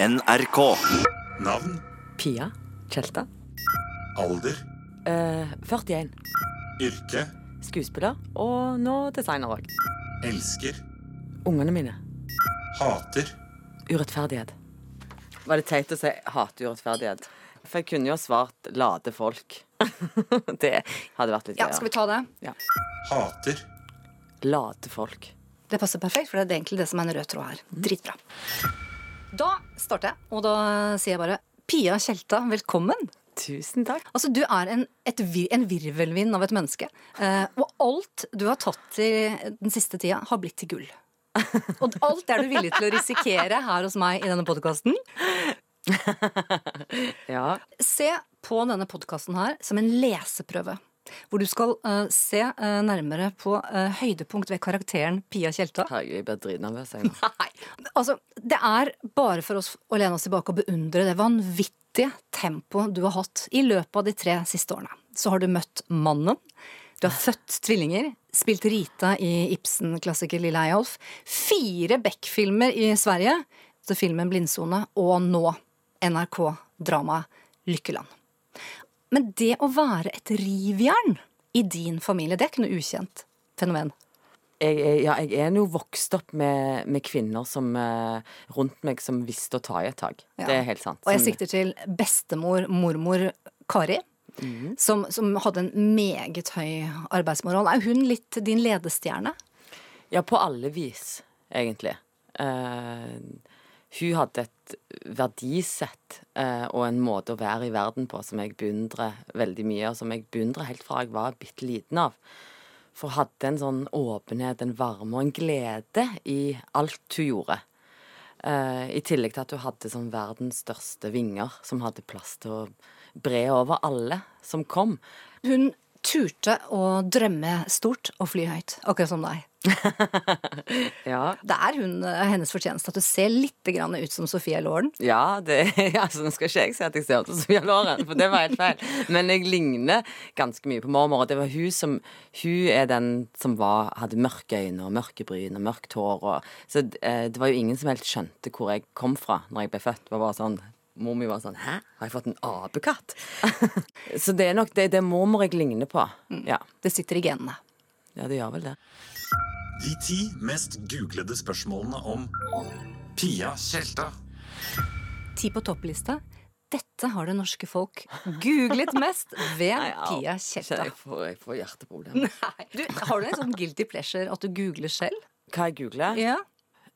NRK. Navn, Pia Tjelta. alder, Eh, 41. yrke, Skuespiller. Og nå designer òg. elsker, Ungene mine. hater, Urettferdighet. Var det teit å si 'hate urettferdighet'? For jeg kunne jo svart 'late folk'. det hadde vært litt Ja, skal vi ta det? hater, Late folk. Det passer perfekt, for det er egentlig det som er en rød tråd her. Dritbra. Da starter jeg, og da sier jeg bare Pia Tjelta, velkommen. Tusen takk. Altså, Du er en, et, vir- en virvelvind av et menneske. Eh, og alt du har tatt i den siste tida, har blitt til gull. Og alt er du villig til å risikere her hos meg i denne podkasten. Ja. Se på denne podkasten her som en leseprøve. Hvor du skal uh, se uh, nærmere på uh, høydepunkt ved karakteren Pia Tjelta. Herregud, jeg blir dritnervøs. jeg nå. Nei. Altså, det er bare for oss å lene oss tilbake og beundre det vanvittige tempoet du har hatt i løpet av de tre siste årene. Så har du møtt mannen. Du har født tvillinger. Spilt Rita i Ibsen-klassiker Lille Eyolf. Fire Beck-filmer i Sverige. Til filmen Blindsone. Og nå NRK-dramaet Lykkeland. Men det å være et rivjern i din familie, det er ikke noe ukjent fenomen. Jeg, er- ja, jeg er jo vokst opp med, med kvinner som, eh, rundt meg som visste å ta i et tak. Ja. Det er helt sant. Og jeg sikter til bestemor, mormor Kari. Som, som hadde en meget høy arbeidsmoral. Er hun litt din ledestjerne? Ja, på alle vis, egentlig. Eh, hun hadde et verdisett eh, og en måte å være i verden på som jeg beundrer veldig mye, og som jeg beundrer helt fra jeg var bitte liten av. For hun hadde en sånn åpenhet, en varme og en glede i alt hun gjorde. Eh, I tillegg til at hun hadde sånn verdens største vinger, som hadde plass til å bre over alle som kom. Hun turte å drømme stort og fly høyt, akkurat som deg. Ja, Det er hun, eh, hennes fortjeneste at du ser litt grann ut som Sofia Lauren. Ja, det, altså, nå skal ikke jeg si at jeg ser ut som Sofia Lauren, for det var helt feil. Men jeg ligner ganske mye på mormor, og det var hun som Hun er den som var, hadde mørke øyne og mørke bryn og mørkt hår. Og, så det, det var jo ingen som helt skjønte hvor jeg kom fra når jeg ble født. Det var bare sånn Mor mi var sånn Hæ, har jeg fått en apekatt? så det er nok det, det mormor jeg ligner på. Ja. Det sitter i genene. ja, det gjør vel det. de ti mest googlede spørsmålene om Pia Tjelta. Ti på topplista. Dette har det norske folk googlet mest ved Pia Tjelta. Jeg får, jeg får hjerteproblemer. Du, har du en sånn guilty pleasure at du googler selv? Hva jeg googler? Ja.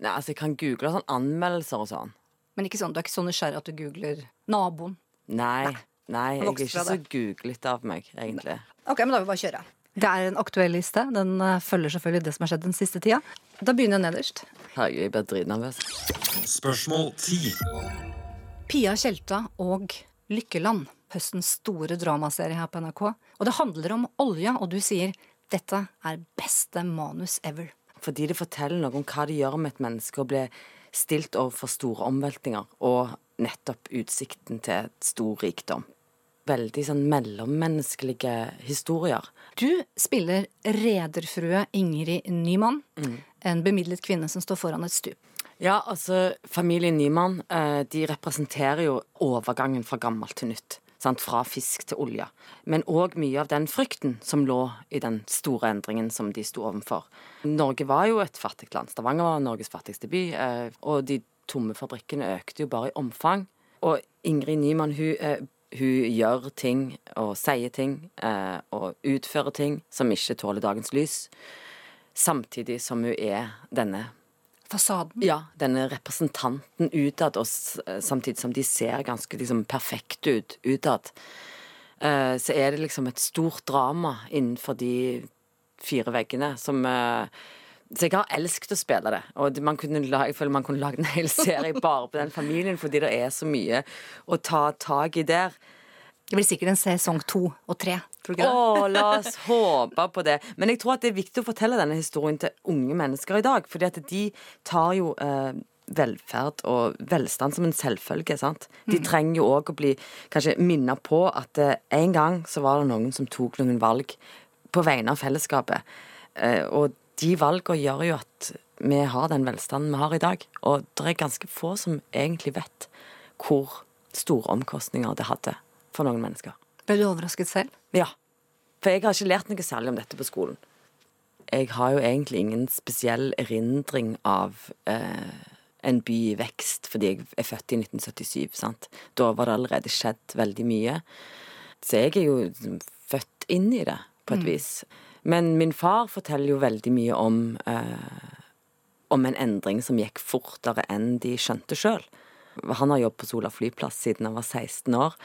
Nei, altså, jeg kan google sånn anmeldelser og sånn. Men ikke sånn, du er ikke så nysgjerrig at du googler naboen? Nei. Nei, jeg er ikke så googlet av meg, egentlig. Ok, men da vil vi bare kjøre. Det er en aktuell liste. Den eh, følger selvfølgelig det som har skjedd den siste tida. Da begynner jeg nederst. Herregud, jeg blir dritnervøs. Spørsmål ti. Pia Tjelta og Lykkeland. Høstens store dramaserie her på NRK. Og det handler om olja, og du sier dette er beste manus ever. Fordi det forteller noe om hva det gjør med et menneske å bli stilt overfor store omveltninger, og nettopp utsikten til stor rikdom. Veldig sånn mellommenneskelige historier. Du spiller rederfrue Ingrid Nyman. En bemidlet kvinne som står foran et stup. Ja, altså, familien Nyman eh, de representerer jo overgangen fra gammelt til nytt. Sant? Fra fisk til olje. Men òg mye av den frykten som lå i den store endringen som de sto overfor. Norge var jo et fattig land. Stavanger var Norges fattigste by. Eh, og de tomme fabrikkene økte jo bare i omfang. Og Ingrid Nyman, hun, eh, hun gjør ting og sier ting eh, og utfører ting som ikke tåler dagens lys. Samtidig som hun er denne Fasaden. ja, denne representanten utad, og samtidig som de ser ganske liksom, perfekte ut utad, eh, så er det liksom et stort drama innenfor de fire veggene som eh, Så jeg har elsket å spille det. Og man kunne lage, jeg føler man kunne lagd en hel serie bare på den familien, fordi det er så mye å ta tak i der. Det blir sikkert en sesong to og tre. Tror du ikke det? Å, la oss håpe på det. Men jeg tror at det er viktig å fortelle denne historien til unge mennesker i dag. fordi at de tar jo eh, velferd og velstand som en selvfølge. sant? De trenger jo òg å bli kanskje minnet på at eh, en gang så var det noen som tok noen valg på vegne av fellesskapet. Eh, og de valgene gjør jo at vi har den velstanden vi har i dag. Og det er ganske få som egentlig vet hvor store omkostninger det hadde for noen mennesker. Ble du overrasket selv? Ja. For jeg har ikke lært noe særlig om dette på skolen. Jeg har jo egentlig ingen spesiell erindring av eh, en by i vekst, fordi jeg er født i 1977. sant? Da var det allerede skjedd veldig mye. Så jeg er jo liksom født inn i det, på et vis. Men min far forteller jo veldig mye om eh, om en endring som gikk fortere enn de skjønte sjøl. Han har jobbet på Sola flyplass siden han var 16 år,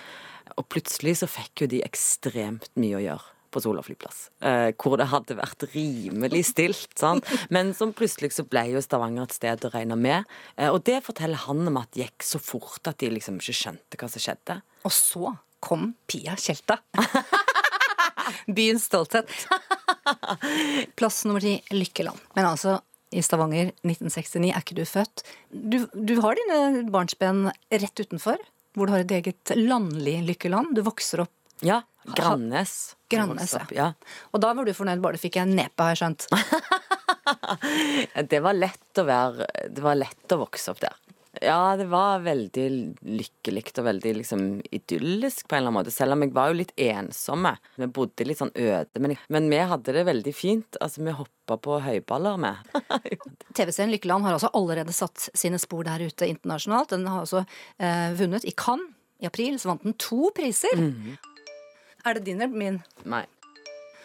og plutselig så fikk jo de ekstremt mye å gjøre på Sola flyplass. Eh, hvor det hadde vært rimelig stilt. Sant? Men som plutselig så ble jo Stavanger et sted å regne med. Eh, og det forteller han om at det gikk så fort at de liksom ikke skjønte hva som skjedde. Og så kom Pia Tjelta. Byens stolthet. Plass nummer ti, Lykkeland. Men altså, i Stavanger 1969 er ikke du født. Du, du har dine barnsben rett utenfor, hvor du har et eget landlig lykkeland. Du vokser opp Ja. Grannes. Grannes, opp, ja. Og da var du fornøyd bare du fikk en nepe, har jeg skjønt. Det var lett å være Det var lett å vokse opp der. Ja, det var veldig lykkelig og veldig liksom idyllisk på en eller annen måte. Selv om jeg var jo litt ensomme. Vi bodde litt sånn øde. Men, men vi hadde det veldig fint. Altså, vi hoppa på høyballer med. TV-serien Lykkeland har altså allerede satt sine spor der ute internasjonalt. Den har altså eh, vunnet i Cannes. I april så vant den to priser. Er det din eller min? Nei.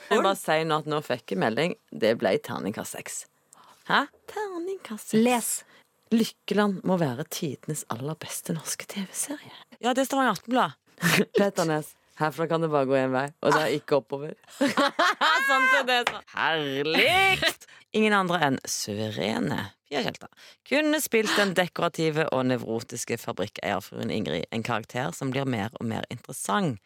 Jeg vil bare si nå at nå fikk jeg melding. Det ble terningkast seks. Hæ? Terningkast seks. Les. Lykkeland må være tidenes aller beste norske TV-serie. Ja, det er Stavanger Aftenblad. Petter Nes. Herfra kan det bare gå én vei, og det er ikke oppover. sånn det, så. Herlig! Ingen andre enn suverene Pia Tjelta kunne spilt den dekorative og nevrotiske fabrikkeierfruen Ingrid, en karakter som blir mer og mer interessant.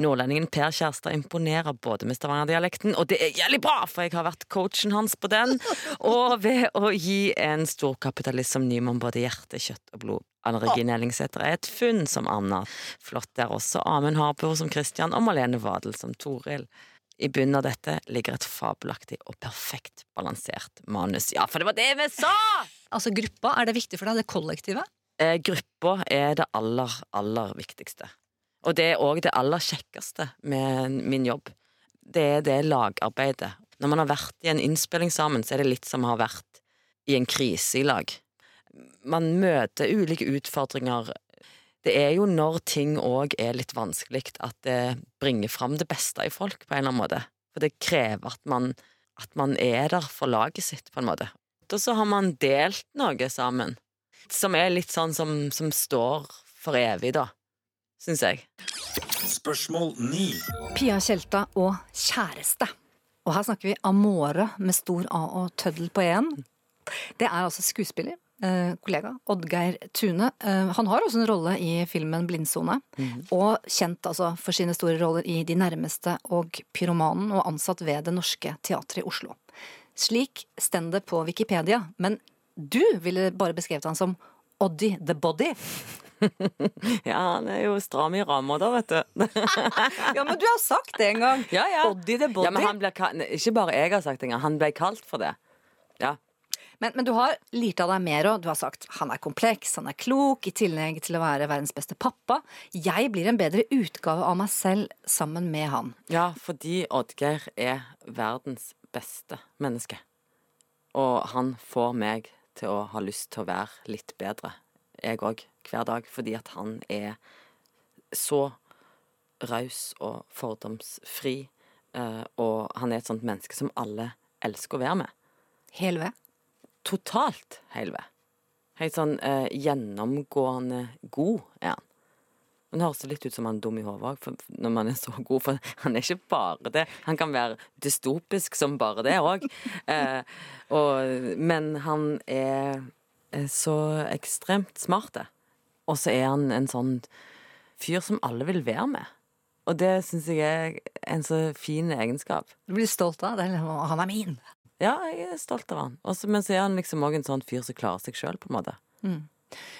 Nordlendingen Per Kjærstad imponerer både med stavangerdialekten, og det er jævlig bra, for jeg har vært coachen hans på den, og ved å gi en storkapitalist som Nyman både hjerte, kjøtt og blod. Anne Regine Ellingsæter er et funn som Anna. Flott er også Amund Harpur som Christian og Malene Wadel som Toril. I bunnen av dette ligger et fabelaktig og perfekt balansert manus. Ja, for det var det vi sa! Altså gruppa, er det viktig for deg? Det kollektive? Eh, gruppa er det aller, aller viktigste. Og det er òg det aller kjekkeste med min jobb. Det er det lagarbeidet. Når man har vært i en innspilling sammen, så er det litt som å ha vært i en krise i lag. Man møter ulike utfordringer. Det er jo når ting òg er litt vanskelig, at det bringer fram det beste i folk, på en eller annen måte. For det krever at man, at man er der for laget sitt, på en måte. Og så har man delt noe sammen, som er litt sånn som, som står for evig, da syns jeg. Spørsmål 9. Pia Tjelta og kjæreste. Og her snakker vi Amore med stor A og tøddel på én. Det er altså skuespiller, eh, kollega, Oddgeir Tune. Eh, han har også en rolle i filmen Blindsone. Og kjent altså for sine store roller i De nærmeste og Pyromanen, og ansatt ved Det Norske Teatret i Oslo. Slik stender det på Wikipedia, men du ville bare beskrevet han som Oddy the Body. Ja, han er jo stram i ramma da, vet du. Ja, men du har sagt det en gang! Ja, ja. Body the Body. Ja, men han ble ikke bare jeg har sagt det engang, han ble kalt for det. Ja. Men, men du har lirt av deg mer, òg. du har sagt han er kompleks, han er klok, i tillegg til å være verdens beste pappa. Jeg blir en bedre utgave av meg selv sammen med han. ja, fordi Oddgeir er verdens beste menneske. Og han får meg til å ha lyst til å være litt bedre, jeg òg, hver dag. Fordi at han er så raus og fordomsfri. eh, Og han er et sånt menneske som alle elsker å være med. Hel ved. totalt hel ved. Helt sånn eh, gjennomgående god er han. Men det høres litt ut som han er dum i hodet òg, når man er så god. For han er ikke bare det. Han kan være dystopisk som bare det òg. Eh, men han er, er så ekstremt smart. det. Og så er han en sånn fyr som alle vil være med. Og det syns jeg er en så fin egenskap. Du blir stolt av det. Han er min. Ja, jeg er stolt av han. Også, men så er han liksom òg en sånn fyr som klarer seg sjøl, på en måte.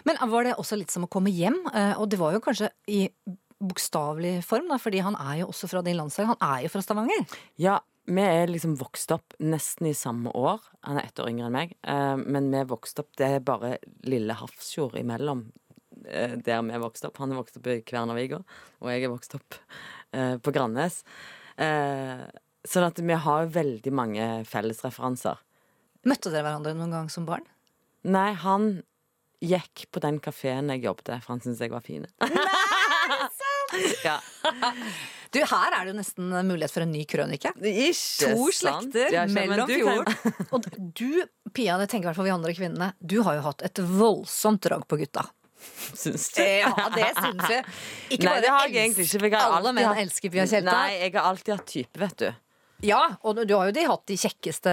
Men var det også litt som å komme hjem? Eh, Og det var jo kanskje i bokstavelig form, da, fordi han er jo også fra din landsdel. Han er jo fra Stavanger. Ja, vi er liksom vokst opp nesten i samme år. Han er ett år yngre enn meg. eh, men vi vokste opp Det er bare lille Hafrsfjord imellom der vi vokste vokst opp. Han er vokst opp i Kværnervika, og jeg er vokst opp eh, på Grannes. Eh, sånn at vi har veldig mange fellesreferanser. Møtte dere hverandre noen gang som barn? Nei, han gikk på den kafeen jeg jobbet, for han syntes jeg var fin. ja. Du, Her er det jo nesten mulighet for en ny krønike. Ikke To sant? slekter Ja, mellom fjord. Og du, Pia, det tenker i hvert fall vi andre kvinnene, du har jo hatt et voldsomt drag på gutta. Syns du? Ja, det syns jeg. Ikke Nei, det har jeg egentlig ikke. jeg Alle menn hatt- elsker Pia Tjelta. Nei, jeg har alltid hatt type, vet du. Ja, og du har jo de hatt de kjekkeste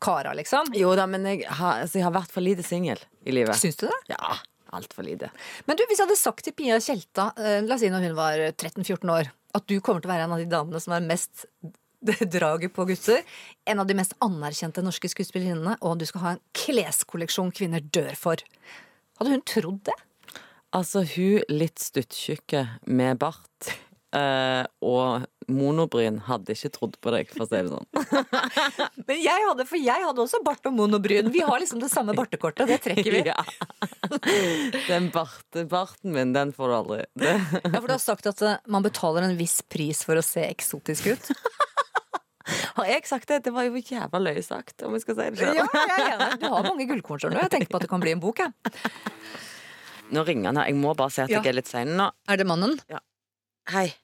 kara, liksom. Jo da, men jeg har, altså, jeg har vært for lite singel i livet. Syns du det? Ja, altfor lite. Men du, hvis jeg hadde sagt til Pia Tjelta, eh, la oss si når hun var 13-14 år, at du kommer til å være en av de damene som er mest draget på gutter, en av de mest anerkjente norske skuespillerinnene, og du skal ha en kleskolleksjon kvinner dør for. Hadde hun trodd det? Altså, hun litt stuttjukke med bart eh, og monobryn hadde ikke trodd på deg, for å si det sånn. Men jeg hadde, for jeg hadde også bart og monobryn. Vi har liksom det samme bartekortet, det trekker vi. Ja. Den barte, barten min, den får du aldri. Det. Ja, for du har sagt at eh, man betaler en viss pris for å se eksotisk ut. Har jeg sagt det? Det var jo jævla løye sagt, om jeg skal si det sjøl. Ja, jeg er enig. Du har mange gullkorn, skjønner du. Jeg tenker på at det kan bli en bok, jeg. Nå ringer han her. Jeg må bare si at Ja. jeg er litt sein nå. Er det mannen? Hei.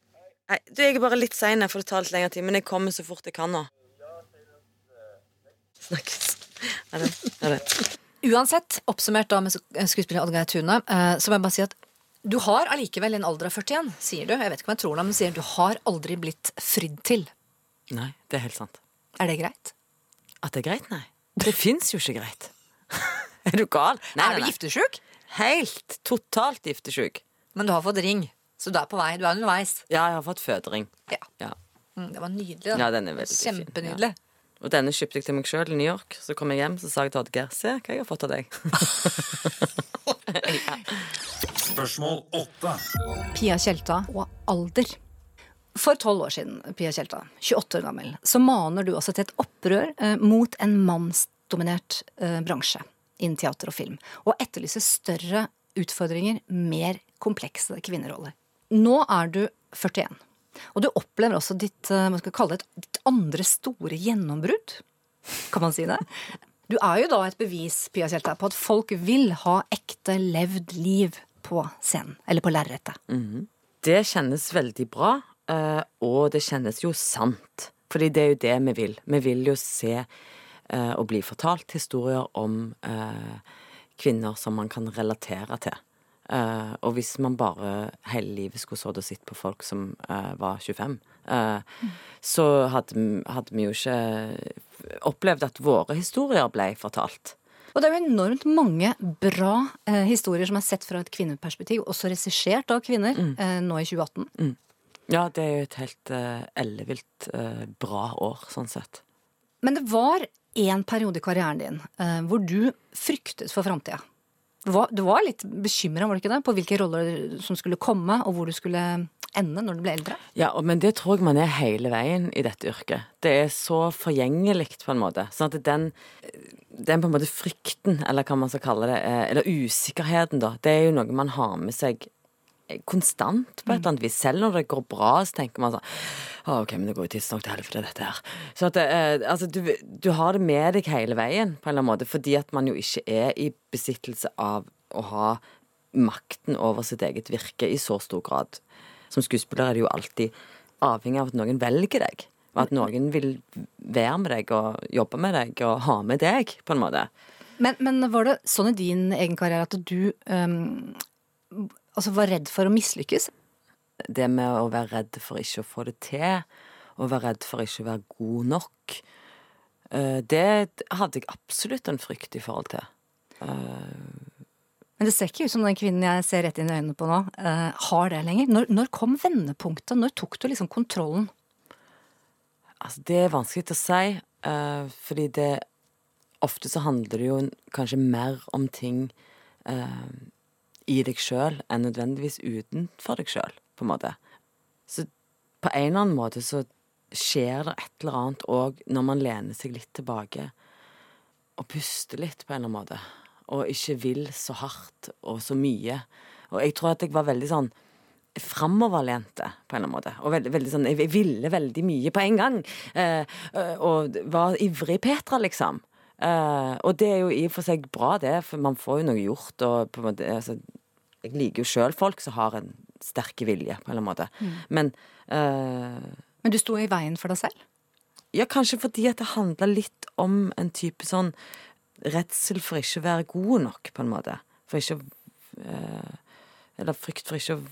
Hei. Du, jeg er bare litt sein, for det tar litt lengre tid, men jeg kommer så fort jeg kan nå. Snakkes. Ha det. Ha det. Uansett, oppsummert da med sk- skuespiller Oddgeir Tune, eh, så må jeg bare si at du har allikevel en alder av 41, sier du. Jeg vet ikke om jeg tror det, men du sier du har aldri blitt fridd til. Nei, det er helt sant. Er det greit? At det er greit? Nei. Det fins jo ikke greit. er du gal? Nei, er du giftesjuk? Helt totalt giftesjuk. Men du har fått ring, så du er på vei. Du er underveis. Ja, jeg har fått fødering. Ja. Ja. Mm, det var nydelig. da. Ja, den er veldig fin, ja. Og denne kjøpte jeg til meg sjøl i New York. Så kom jeg hjem så sa jeg til Oddgeir se hva jeg har fått av deg. Spørsmål 8. Pia Tjelta og alder. For tolv år siden, Pia Tjelta, 28 år gammel, så maner du også til et opprør eh, mot en mannsdominert eh, bransje innen teater og film, og etterlyser større utfordringer, mer komplekse kvinneroller. Nå er du 41, og du opplever også ditt, man hva skal kalle det, ditt andre store gjennombrudd. Kan man si det? Du er jo da et bevis Pia Kjelta, på at folk vil ha ekte, levd liv på scenen, eller på lerretet. Det kjennes veldig bra, eh, og det kjennes jo sant. Fordi det er jo det vi vil. Vi vil jo se eh, og bli fortalt historier om eh, kvinner som man kan relatere til. Eh, og hvis man bare hele livet skulle sittet og sett på folk som eh, var 25, eh, så hadde, hadde vi jo ikke opplevd at våre historier ble fortalt. Og det er jo enormt mange bra eh, historier som er sett fra et kvinneperspektiv, også regissert av kvinner, eh, nå i 2018. Ja, det er jo et helt eh, ellevilt eh, bra år, sånn sett. Men det var en periode i karrieren din eh, hvor du fryktet for framtida. Du du var litt bekymra, var du ikke det, på hvilke roller som skulle komme, og hvor du skulle ende når du ble eldre? Ja, men det tror jeg man er hele veien i dette yrket. Det er så forgjengelig på en måte. Sånn at den, den på en måte frykten, eller hva man skal kalle det, eh, eller usikkerheten, da, det er jo noe man har med seg konstant på et eller annet vis. Selv når det går bra, så tenker man sånn Å, OK, men det går jo tidsnok til helvete, dette her. Så at eh, altså, du, du har det med deg hele veien, på en eller annen måte, fordi at man jo ikke er i besittelse av å ha makten over sitt eget virke i så stor grad. Som skuespiller er det jo alltid avhengig av at noen velger deg. Og at noen vil være med deg og jobbe med deg og ha med deg, på en måte. Men, men var det sånn i din egen karriere at du ehm, altså var redd for å mislykkes? Det med å være redd for ikke å få det til, og være redd for ikke å være god nok, eh, det hadde jeg absolutt en frykt i forhold til. Men det ser ikke ut som den kvinnen jeg ser rett inn i øynene på nå, eh, har det lenger. Når, når kom vendepunktet? Når tok du liksom kontrollen? Altså, det er vanskelig å si, eh, fordi det Ofte så handler det jo kanskje mer om ting i deg sjøl enn nødvendigvis utenfor deg sjøl, på en måte. Så på en eller annen måte så skjer det et eller annet òg når man lener seg litt tilbake og puster litt, på en eller annen måte. Og ikke vil så hardt og så mye. Og jeg tror at jeg var veldig sånn framoverlente, på en eller annen måte. Og veldig, veldig sånn, jeg ville veldig mye på en gang. Eh, eh, og var ivrig Petra, liksom. Eh, og det er jo i og for seg bra, det, for man får jo noe gjort. Og på en måte, altså, jeg liker jo sjøl folk som har en sterk vilje, på en eller annen måte. Men uh, Men du sto i veien for deg selv? ja, kanskje fordi at det handla litt om en type sånn redsel for ikke å være god nok, på en måte. For ikke å uh, Eller frykt for ikke å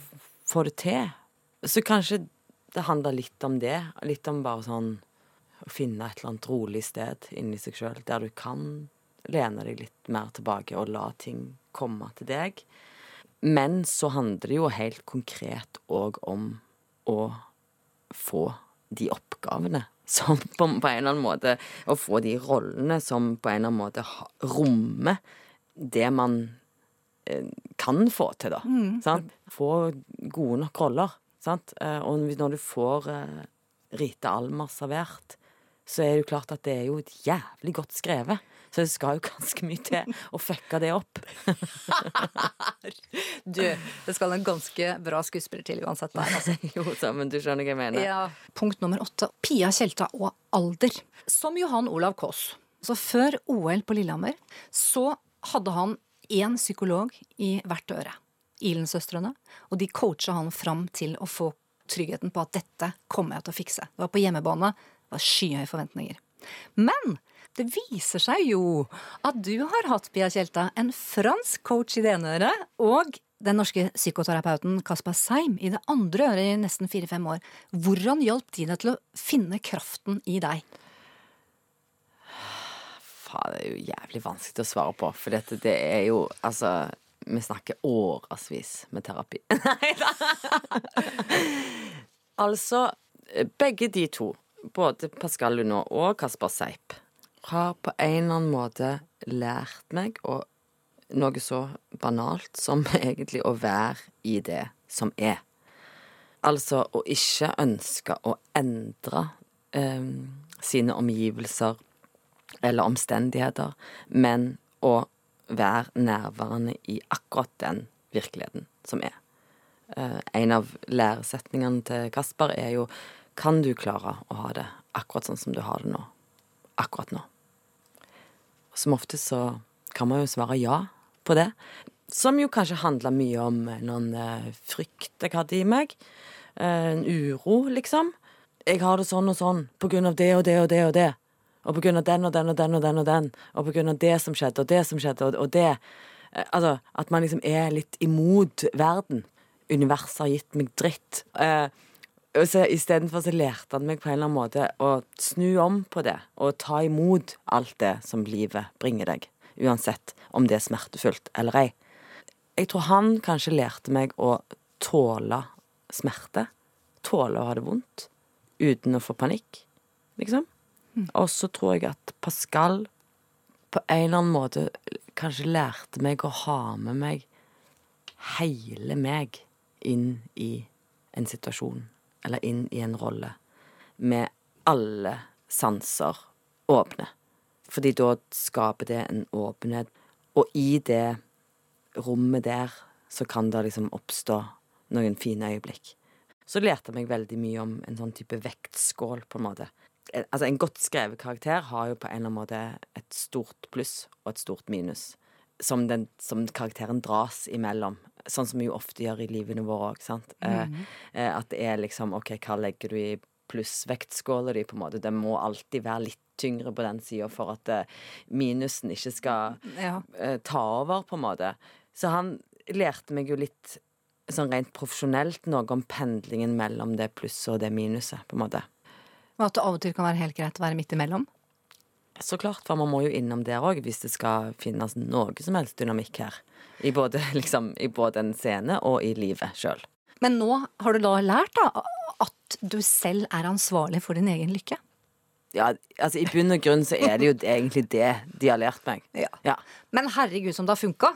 få det til. Så kanskje det handla litt om det. Litt om bare sånn å finne et eller annet rolig sted inni seg sjøl, der du kan lene deg litt mer tilbake og la ting komme til deg. Men så handler det jo helt konkret òg om å få de oppgavene som på, på en eller annen måte Å få de rollene som på en eller annen måte rommer det man eh, kan få til, da. Sant? Få gode nok roller. Sant? Eh, og når du får eh, Rita Almar servert, så er det jo klart at det er jo et jævlig godt skrevet. Så det skal jo ganske mye til å fucke det opp. Du, det skal en ganske bra skuespiller til uansett der, altså. jo, da, men du skjønner hva jeg mener. Ja. Punkt nummer åtte. Pia Tjelta og alder. Som Johan Olav Kaas. Så før OL på Lillehammer så hadde han én psykolog i hvert øre. Ilen-søstrene. Og de coacha han fram til å få tryggheten på at dette kommer jeg til å fikse. Det var på hjemmebane. Det var skyhøye forventninger. Men det viser seg jo at du har hatt, Pia Tjelta, en fransk coach i det ene øret og den norske psykoterapeuten Kaspar Seim i det andre øret i nesten fire-fem år. Hvordan hjalp de deg til å finne kraften i deg? Faen, det er jo jævlig vanskelig å svare på, for dette, det er jo Altså, vi snakker årevis med terapi. Nei da! altså, begge de to, både Pascal Lunå og Kasper Seip, har på en eller annen måte lært meg å noe så banalt som egentlig å være i det som er. Altså å ikke ønske å endre eh, sine omgivelser eller omstendigheter, men å være nærværende i akkurat den virkeligheten som er. Eh, en av læresetningene til Kasper er jo Kan du klare å ha det akkurat sånn som du har det nå? Akkurat nå. Som ofte så kan man jo svare ja på det. Som jo kanskje handla mye om noen eh, frykt jeg hadde i meg. Eh, en uro, liksom. Jeg har det sånn og sånn på grunn av det og det og det og det. Og på grunn av den og den og den og den og den. Og på grunn av det som skjedde, og det som skjedde, og, det. Eh, altså, at man liksom er litt imot verden. Universet har gitt meg dritt. Eh, og så Istedenfor så lærte han meg på en eller annen måte å snu om på det, og ta imot alt det som livet bringer deg. Uansett om det er smertefullt eller ei. Jeg tror han kanskje lærte meg å tåle smerte. Tåle å ha det vondt. Uten å få panikk, liksom. Og så tror jeg at Pascal på en eller annen måte kanskje lærte meg å ha med meg hele meg inn i en situasjon, eller inn i en rolle, med alle sanser åpne. Fordi da skaper det en åpenhet, og i det rommet der så kan det liksom oppstå noen fine øyeblikk. Så lærte jeg meg veldig mye om en sånn type vektskål, på en måte. En- Altså, en godt skrevet karakter har jo på en eller annen måte et stort pluss og et stort minus. Som, den, som karakteren dras imellom. Sånn som vi jo ofte gjør i livene våre òg, sant. -hmm. eh, at det er liksom OK, hva legger du i plussvektskåla di, på en måte. Det må alltid være litt tyngre på den sida for at eh, minusen ikke skal Ja. eh, ta over, på en måte. Så han lærte meg jo litt sånn rent profesjonelt noe om pendlingen mellom det plusset og det minuset, på en måte. Og at det av og til kan være helt greit å være midt imellom. Så klart, for man må jo innom der òg, hvis det skal finnes noe som helst dynamikk her. I både, liksom, i både en scene og i livet sjøl. Men nå har du da lært da, at du selv er ansvarlig for din egen lykke. Ja, altså I bunn og grunn så er det jo egentlig det de har lært meg. Ja. Ja. Men herregud som det har funka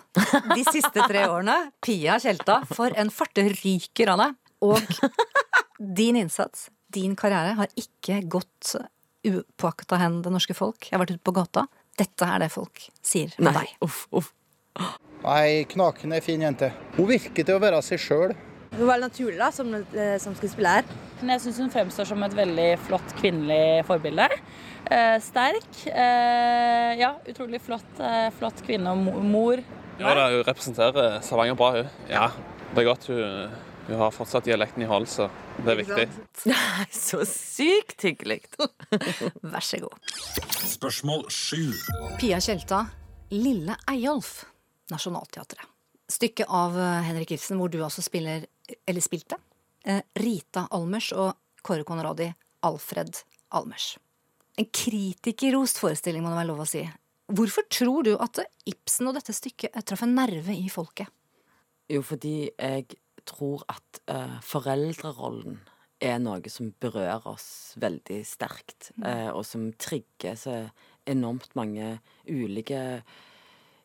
de siste tre årene. Pia Tjelta, for en farte ryker av deg. Og din innsats, Din karriere har ikke gått upåakta hen det norske folk. Jeg har vært ute på gata. Dette er det folk sier om Nei, deg. uff, uff. Nei, knakende fin jente. Hun virker til å være seg sjøl. Hun var naturlig da, som, eh, som skuespiller. Men jeg syns hun fremstår som et veldig flott kvinnelig forbilde. Eh, sterk. Eh, ja, utrolig flott, eh, flott kvinne og mor. Ja, da, hun representerer Stavanger bra, hun. Ja, det er godt hun, hun har fortsatt dialekten i halsen. det er viktig. Det er så sykt hyggelig. Vær så god. Spørsmål sju. Pia Tjelta, Lille Eyolf, Nationaltheatret. Stykket av eh, Henrik Ibsen hvor du altså spiller, eller spilte, eh, Rita Almers og Kåre Konradi Alfred Almers. En kritikerrost forestilling, må det være lov å si. Hvorfor tror du at Ibsen og dette stykket eh, traff en nerve i folket? Jo, fordi jeg tror at uh, foreldrerollen er noe som berører oss veldig sterkt, uh, og som trigger så enormt mange ulike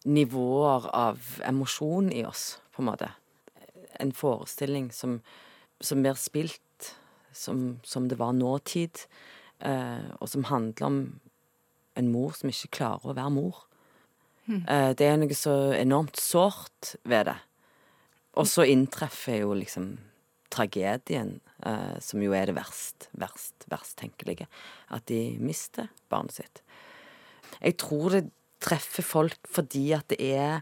nivåer av emosjon i oss, på en måte. En forestilling som, som blir spilt som, som det var nåtid, uh, og som handler om en mor som ikke klarer å være mor. Eh, det er noe så enormt sårt ved det. Og så inntreffer jo liksom tragedien, eh, som jo er det verst, verst, verst tenkelige. At de mister barnet sitt. Jeg tror det treffer folk fordi at det er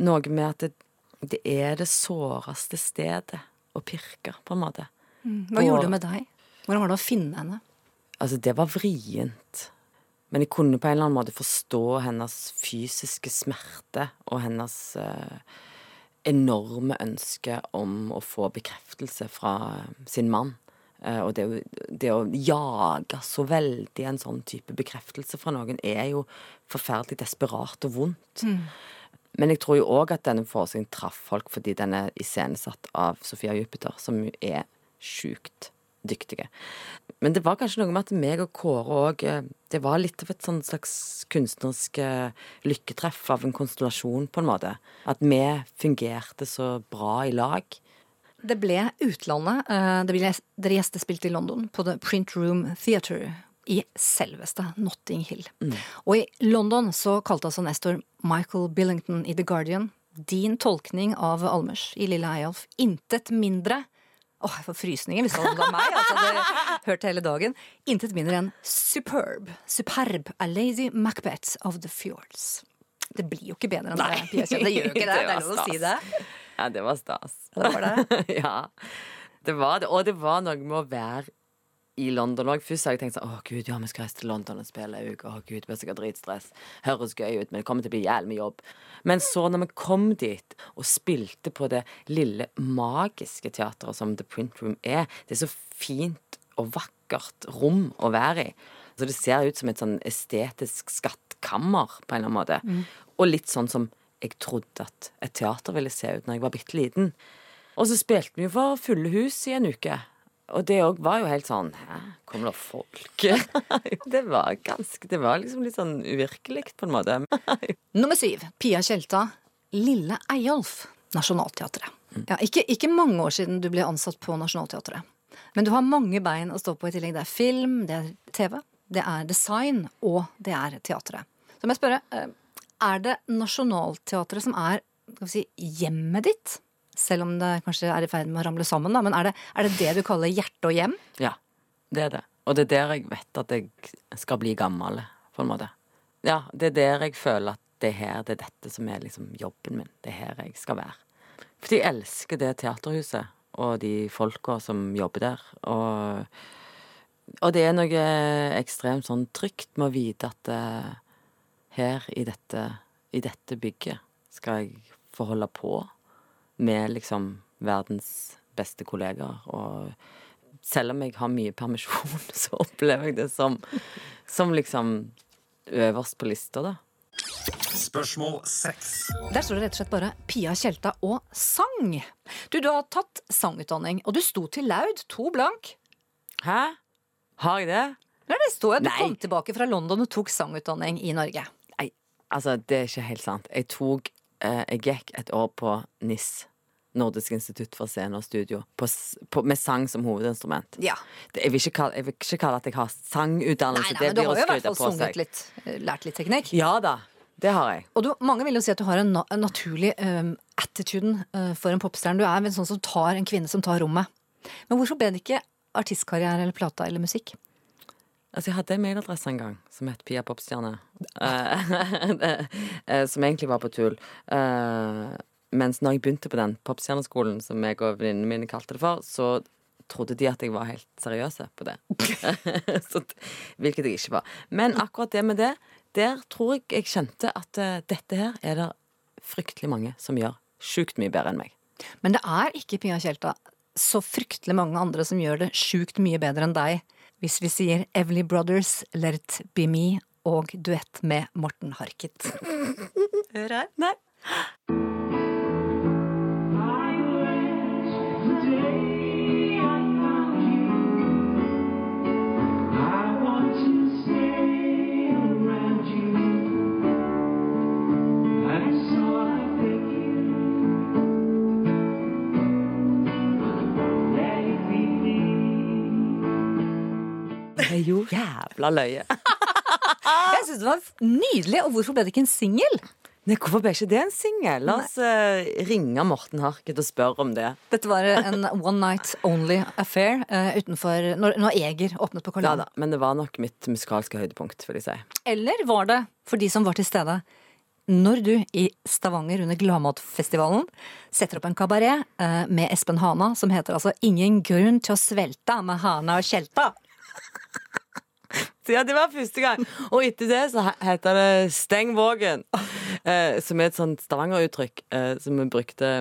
noe med at det, det er det såreste stedet å pirke, på en måte. Hva Og- gjorde det med deg? Hvordan var det å finne henne? Altså, det var vrient. Men jeg kunne på en eller annen måte forstå hennes fysiske smerte og hennes eh, enorme ønske om å få bekreftelse fra sin mann. Eh, og det, det å jage så veldig en sånn type bekreftelse fra noen er jo forferdelig desperat og vondt. Men jeg tror jo òg at denne forestillingen traff folk fordi den er iscenesatt av Sofia Jupiter, som er sjukt dyktige. Men det var kanskje noe med at meg og Kåre òg Det var litt av et sånn slags kunstnerisk eh, lykketreff av en konstellasjon, på en måte. At vi fungerte så bra i lag. Det ble utlandet. eh, Det ble, dere gjestespilte i London, på The Print Room Theatre i selveste Notting Hill. Og i London så kalte altså nestor Michael Billington i The Guardian din tolkning av Almers i Lille Eyolf intet mindre Åh, jeg får frysninger hvis det var meg. Altså, det hørt hele dagen. Intet mindre enn superb. Superb. A Lady Macbeth of the Fjords. Det blir jo ikke bedre enn det. Pia Det gjør jo ikke det. Det er lov å si det. Ja, det var stas. Det var det. ja. Det var det. Og det var noe med å være i London òg. Først har jeg tenkt sånn Å, gud, ja, vi skal reise til London og spille ei uke. Å, gud, det blir sikkert dritstress. Høres gøy ut, men det kommer til å bli jævlig mye jobb. Men så, når vi kom dit og spilte på det lille magiske teateret som The Print Room er Det er så fint og vakkert rom å være i. Så det ser ut som et sånn estetisk skattkammer, på en eller annen måte. Og litt sånn som jeg trodde at et teater ville se ut når jeg var bitte liten. Og så spilte vi jo for fulle hus i en uke. Og det òg var jo helt sånn Hæ, kommer det folk? det var ganske Det var liksom litt sånn uvirkelig, på en måte. Nummer syv. Pia Tjelta. Lille Eyolf. Nationaltheatret. Ja, ikke, ikke mange år siden du ble ansatt på Nationaltheatret. Men du har mange bein å stå på i tillegg. Det er film, det er TV, det er design, og det er teatret. Så må jeg spørre, eh, er det Nationaltheatret som er skal vi si, hjemmet ditt? Selv om det kanskje er i ferd med å ramle sammen, da. Men er det er det, det du kaller hjerte og hjem? Ja, det er det. Og det er der jeg vet at jeg skal bli gammel, på en måte. Ja, det er der jeg føler at det er her, det er dette som er liksom jobben min. Det er her jeg skal være. Fordi jeg elsker det teaterhuset og de folka som jobber der. Og, og det er noe ekstremt sånn trygt med å vite at eh, her i dette, i dette bygget skal jeg få holde på med liksom verdens beste kollegaer. Og selv om jeg har mye permisjon, så opplever jeg det som, som liksom øverst på lista, da. Spørsmål seks. Der står det rett og slett bare Pia Tjelta og sang. Du, du har tatt sangutdanning, og du sto til laud, to blank. Hæ? Har jeg det? Nei, det står at du Nei. kom tilbake fra London og tok sangutdanning i Norge. Nei, altså, det er ikke helt sant. Jeg tok eh, Jeg gikk et år på NIS Nordisk institutt for scene og studio på, på, med sang som hovedinstrument. Ja. Det- Jeg vil, kalle, jeg vil ikke kalle at jeg har Nei, sangutdannelse. nei, det men du blir Du har jo i hvert fall sunget seg. litt. eh, Lært litt teknikk. Ja da, det har jeg. Og du, mange vil jo si at du har en, na en naturlig um, attituden eh, for en popstjerne. Du er en sånn som tar en kvinne som tar rommet. Men hvorfor ble det ikke artistkarriere eller plata eller musikk? Altså, jeg hadde en mailadresse en gang som het Pia Popstjerne. Eh, eh, som egentlig var på tull. Eh, mens når jeg begynte på den popstjerneskolen, som jeg og venninnene mine kalte det for, så trodde de at jeg var helt seriøse på det. så, hvilket jeg ikke var. Men akkurat det med det, der tror jeg jeg kjente at uh, dette her er det fryktelig mange som gjør sjukt mye bedre enn meg. Men det er ikke Pia Tjelta så fryktelig mange andre som gjør det sjukt mye bedre enn deg, hvis vi sier Evely Brothers, Let It Be Me og duett med Morten Harket. Hør her. Nei. Er jo jævla løye. Jeg syns det var nydelig, og hvorfor ble det ikke en singel? Nei, Hvorfor ble ikke det en singel? La oss uh, ringe Morten Harket og spørre om det. Dette var en one night only affair uh, utenfor når, når Eger åpnet på Karl Ja da, Men det var nok mitt musikalske høydepunkt, vil jeg si. Eller var det, for de som var til stede, når du i Stavanger under Gladmatfestivalen setter opp en kabaret uh, med Espen Hana som heter altså 'Ingen grunn til å svelte med Hana og Tjelta'. Ja, det var første gang. Og etter det så heter det Steng vågen. Eh, som er et sånt Stavanger-uttrykk eh, som vi brukte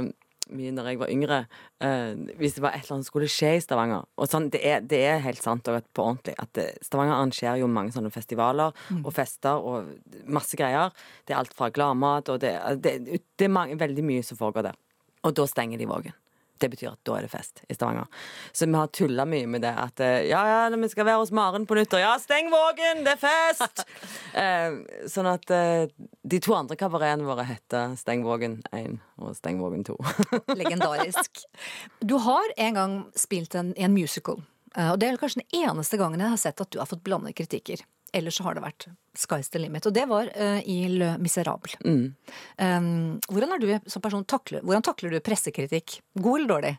mye når jeg var yngre. Eh, hvis det var et eller annet som skulle skje i Stavanger. Og sånn, det, er, det er helt sant og på ordentlig. At det, Stavanger arrangerer jo mange sånne festivaler og fester og masse greier. Det er alt fra gladmat og det, det, det er mange, veldig mye som foregår der. Og da stenger de vågen. Det betyr at da er det fest i Stavanger. Så vi har tulla mye med det. At eh, ja, ja, vi skal være hos Maren på nyttår. Ja, steng vågen! Det er fest! eh, sånn at eh, de to andre kabaretene våre heter Steng vågen 1 og Steng vågen 2. Legendarisk. Du har en gang spilt en, en musical. eh, Og det er kanskje den eneste gangen jeg har sett at du har fått blandede kritikker. Ellers så har det vært Sky's the limit. Og det var uh, i Le Miserable. Um, hvordan du som person takler, hvordan takler du pressekritikk? God eller dårlig?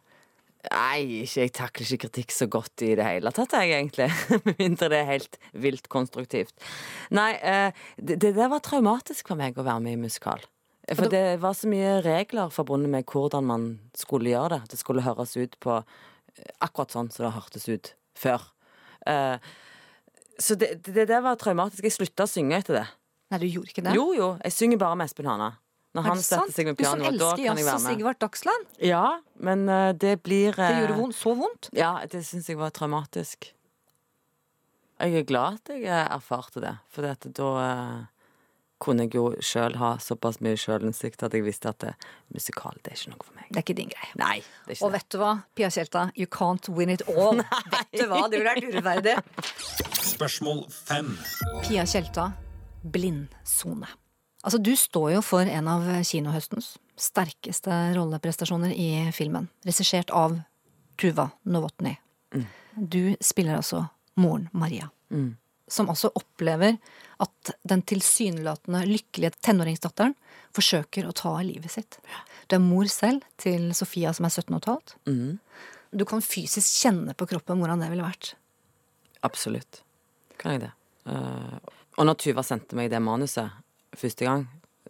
Nei, ikke, jeg takler ikke kritikk så godt i det hele tatt, jeg, egentlig. Med mindre det er helt vilt konstruktivt. Nei, eh, det, det der var traumatisk for meg å være med i musikal. For det var så mye regler forbundet med hvordan man skulle gjøre det. Det skulle høres ut på eh, akkurat sånn som det hørtes ut før. Eh, så det, det der var traumatisk. Jeg slutta å synge etter det. Nei, du gjorde ikke det? Jo, jo. Jeg synger bare med Espen Hana. Når han setter seg med Du som pianoet, da elsker kan jeg jazz og være. Sigvart Dagsland. Ja, men eh, det blir Det eh, gjorde vondt, så vondt. Ja, det syns jeg var traumatisk. Jeg er glad at jeg eh, erfarte det, for da eh, kunne jeg jo sjøl ha såpass mye sjølinnsikt at jeg visste at det, musikal det er ikke noe for meg. Det er ikke din greie. Nei, det er ikke Og det. vet du hva, Pia Tjelta, you can't win it all. vet du hva, det ville vært urettferdig. Spørsmål fem. Pia Tjelta, blindsone. Altså, du står jo for en av kinohøstens sterkeste rolleprestasjoner i filmen. Regissert av Tuva Novotny. Du spiller altså moren Maria. Som også opplever at den tilsynelatende lykkelige tenåringsdatteren forsøker å ta livet sitt. Du er mor selv til Sofia som er 17 15. Du kan fysisk kjenne på kroppen hvordan det ville vært. Absolutt. Kan jeg det. Eh, og når Tuva sendte meg det manuset første gang,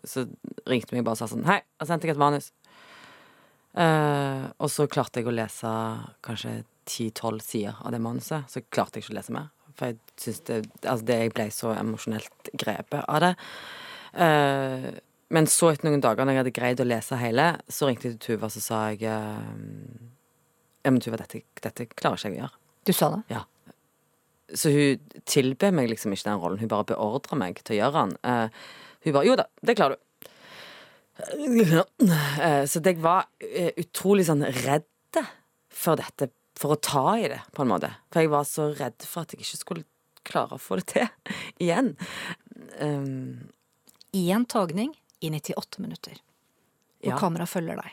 så ringte meg bare og sa sånn Hei, jeg sendte sendt deg et manus. Eh, og så klarte jeg å lese kanskje ti-tolv sider av det manuset. Så klarte jeg ikke å lese mer. For jeg syns det, altså det Jeg ble så emosjonelt grepet av det. Uh, men så, etter noen dager, når jeg hadde greid å lese hele, så ringte jeg til Tuva, så sa jeg eh, Ja, men Tuva, dette, dette klarer ikke jeg å gjøre. Du sa det? Ja. Så hun tilber meg liksom ikke den rollen, hun bare beordrer meg til å gjøre den. Uh, hun bare 'jo da, det klarer du'. Uh, så jeg var uh, utrolig sånn redd for dette, for å ta i det, på en måte. For jeg var så redd for at jeg ikke skulle klare å få det til igjen. Um, en tagning i 98 minutter. Og Ja. kamera følger deg.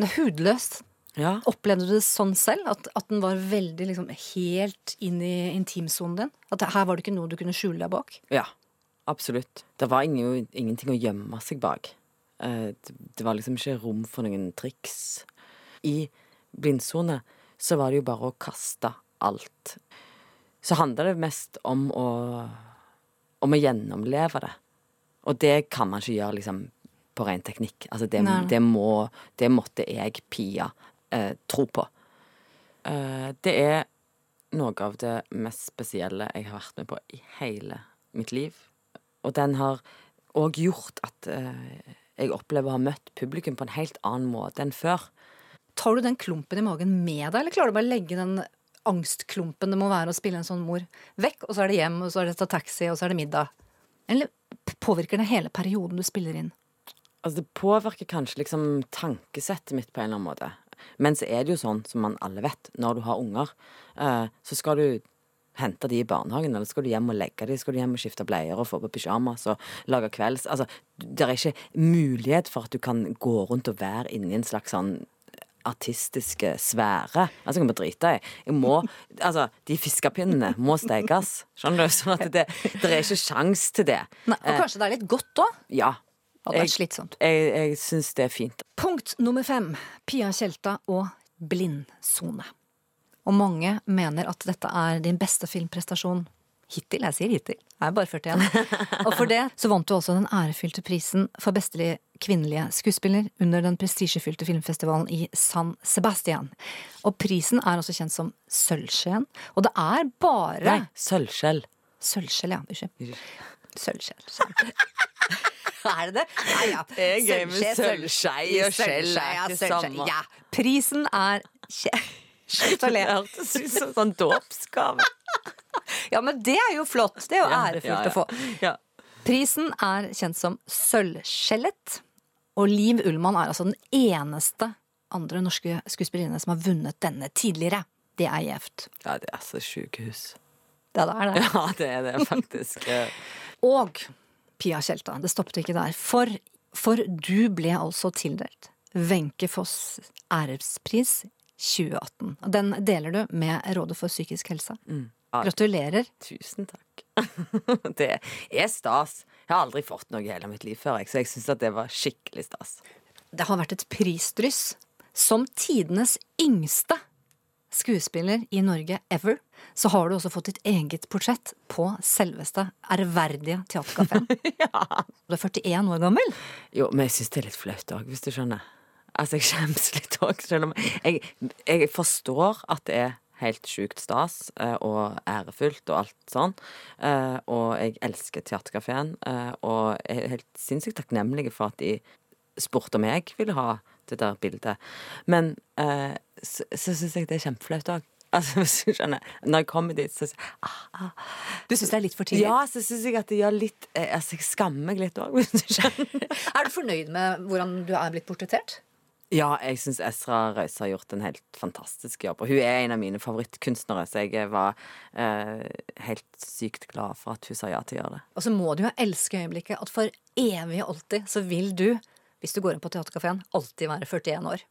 Det er hudløst. Ja. Opplevde du det sånn selv? At, at den var veldig liksom, helt inn i intimsonen din? At her var det ikke noe du kunne skjule deg bak? Ja, absolutt. Det var ingen, ingenting å gjemme seg bak. Eh, Det, det var liksom ikke rom for noen triks. I blindsone så var det jo bare å kaste alt. Så handla det mest om å om å gjennomleve det. Og det kan man ikke gjøre liksom på ren teknikk. Altså det, det må Det måtte jeg, Pia, eh, tro på. Eh, det er noe av det mest spesielle jeg har vært med på i hele mitt liv. Og den har òg gjort at eh, jeg opplever å ha møtt publikum på en helt annen måte enn før. Tar du den klumpen i magen med deg, eller klarer du bare å legge den angstklumpen det må være å spille en sånn mor vekk, og så er det hjem, og så er det ta taxi, og så er det middag? Eller påvirker det hele perioden du spiller inn? Altså, det påvirker kanskje liksom tankesettet mitt på en eller annen måte. Men så er det jo sånn, som man alle vet, når du har unger, eh, så skal du hente de i barnehagen, eller skal du hjem og legge de, skal du hjem og skifte bleier og få på pysjamas og lage kvelds Altså, det er ikke mulighet for at du kan gå rundt og være inni en slags sånn artistiske sfære. Altså, jeg kan bare drite i. Jeg må Altså, de fiskepinnene må stekes. Skjønner du? Sånn at det, det er ikke sjans til det. Nei, og kanskje det er litt godt òg? Ja. Og det er Jeg- slitsomt. Jeg, jeg syns det er fint. Punkt nummer fem. Pia Tjelta og blindsone. Og mange mener at dette er din beste filmprestasjon hittil. Jeg sier hittil. Jeg er bare 41. Og for det så vant du også den ærefylte prisen for beste kvinnelige skuespiller under den prestisjefylte filmfestivalen i San Sebastian. Og prisen er også kjent som Sølvskjeen. Og det er bare Nei, sølvskjell. Sølvskjell, ja. Unnskyld. Sølvskjell. Er det det? Nei, ja. Det er gøy med sølvskei og skjell er ja, ikke sølvskje. samme. Ja. Prisen er Slutt å le. Hørtes ut som sånn dåpsgave. Ja, men det er jo flott. Det er jo Ja, ærefullt ja, ja. å få. Ja. Prisen er kjent som Sølvskjellet. Og Liv Ullmann er altså den eneste andre norske skuespillerinne som har vunnet denne tidligere. Det er gjevt. ja, det er så sjukehus. Ja, det er det. Ja, det er det faktisk. Og Pia Tjelta, det stoppet ikke der. For, for du ble altså tildelt Wenche Foss ærespris 2018. Og Den deler du med Rådet for psykisk helse. Mm. Gratulerer. Tusen takk. Det er stas. Jeg har aldri fått noe i hele mitt liv før, så jeg syns det var skikkelig stas. Det har vært et prisdryss. Som tidenes yngste skuespiller i Norge ever, så har du også fått ditt eget portrett på selveste ærverdige Theatercaféen. Du er 41 år gammel. Jo, men jeg syns det er litt flaut òg, hvis du skjønner. Altså, jeg skjemmes litt òg, selv om jeg, jeg forstår at det er helt sjukt stas eh, og ærefullt og alt sånn. Eh, og jeg elsker Theatercaféen, eh, og jeg er helt sinnssykt takknemlig for at de spurte om jeg ville ha det der bildet. Men så, så syns jeg det er kjempeflaut òg. Altså, hvis du skjønner. Når jeg kommer dit, så ah, Du syns det er litt for tidlig? Ja, så syns jeg at det gjør litt eh, Altså, jeg skammer meg litt òg, hvis du skjønner. Er du fornøyd med hvordan du er blitt portrettert? Ja, jeg syns Esra Røise har gjort en helt fantastisk jobb. Og hun er en av mine favorittkunstnere, så jeg var eh, helt sykt glad for at hun sa ja til å gjøre det. Og så må du jo elske øyeblikket at for evig og alltid så vil du, hvis du går inn på Theatercaféen, alltid være 41 år.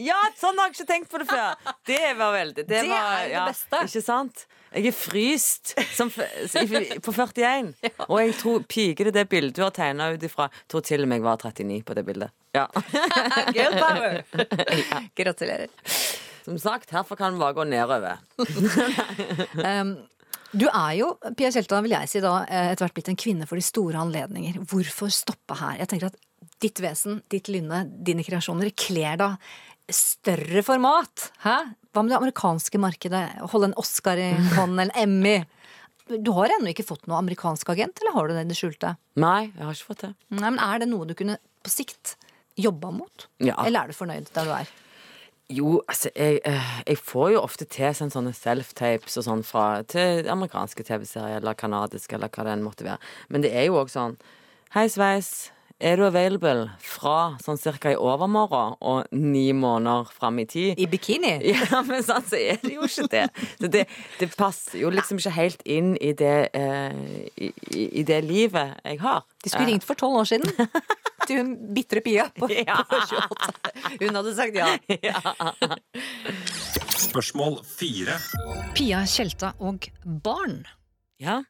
Ja, sånn har jeg ikke tenkt på det før! Det var veldig Det, Det var, er det beste. Ikke sant? Jeg er fryst som, på 41. Og jeg tror piker det det bildet du har tegna ut ifra, tror til og med jeg var 39 på det bildet. Ja. Girl power! Gratulerer. Som sagt, herfra kan vi bare gå nedover. Du er jo, Pia Kjelta, vil jeg si da, eh, etter hvert blitt en kvinne for de store anledninger. Hvorfor stoppe her? Jeg tenker at ditt vesen, ditt lynne, dine kreasjoner kler da større format. Hæ? Hva med det amerikanske markedet? Holde en Oscar i hånden, en Emmy? Du har ennå ikke fått noe amerikansk agent, eller har du det i det skjulte? Nei, jeg har ikke fått det. Nei, men Er det noe du kunne på sikt jobba mot? Ja. Eller er du fornøyd der du er? Jo, altså, jeg, eh, jeg får jo ofte tilsendt sånne self-tapes og sånn fra til amerikanske TV-serier eller kanadiske eller hva det enn måtte være. Men det er jo òg sånn Hei, Sveis. Er du available fra sånn cirka i overmorgen og ni måneder fram i tid? I bikini? Ja, men sånn så er det jo ikke det. Så det, det passer jo liksom ikke helt inn i det, eh, i, i- det livet jeg har. De skulle ringt for tolv år siden. til hun bitre Pia på, Ja. på 28. Hun hadde sagt ja. Spørsmål fire. Pia Tjelta og barn. Ja.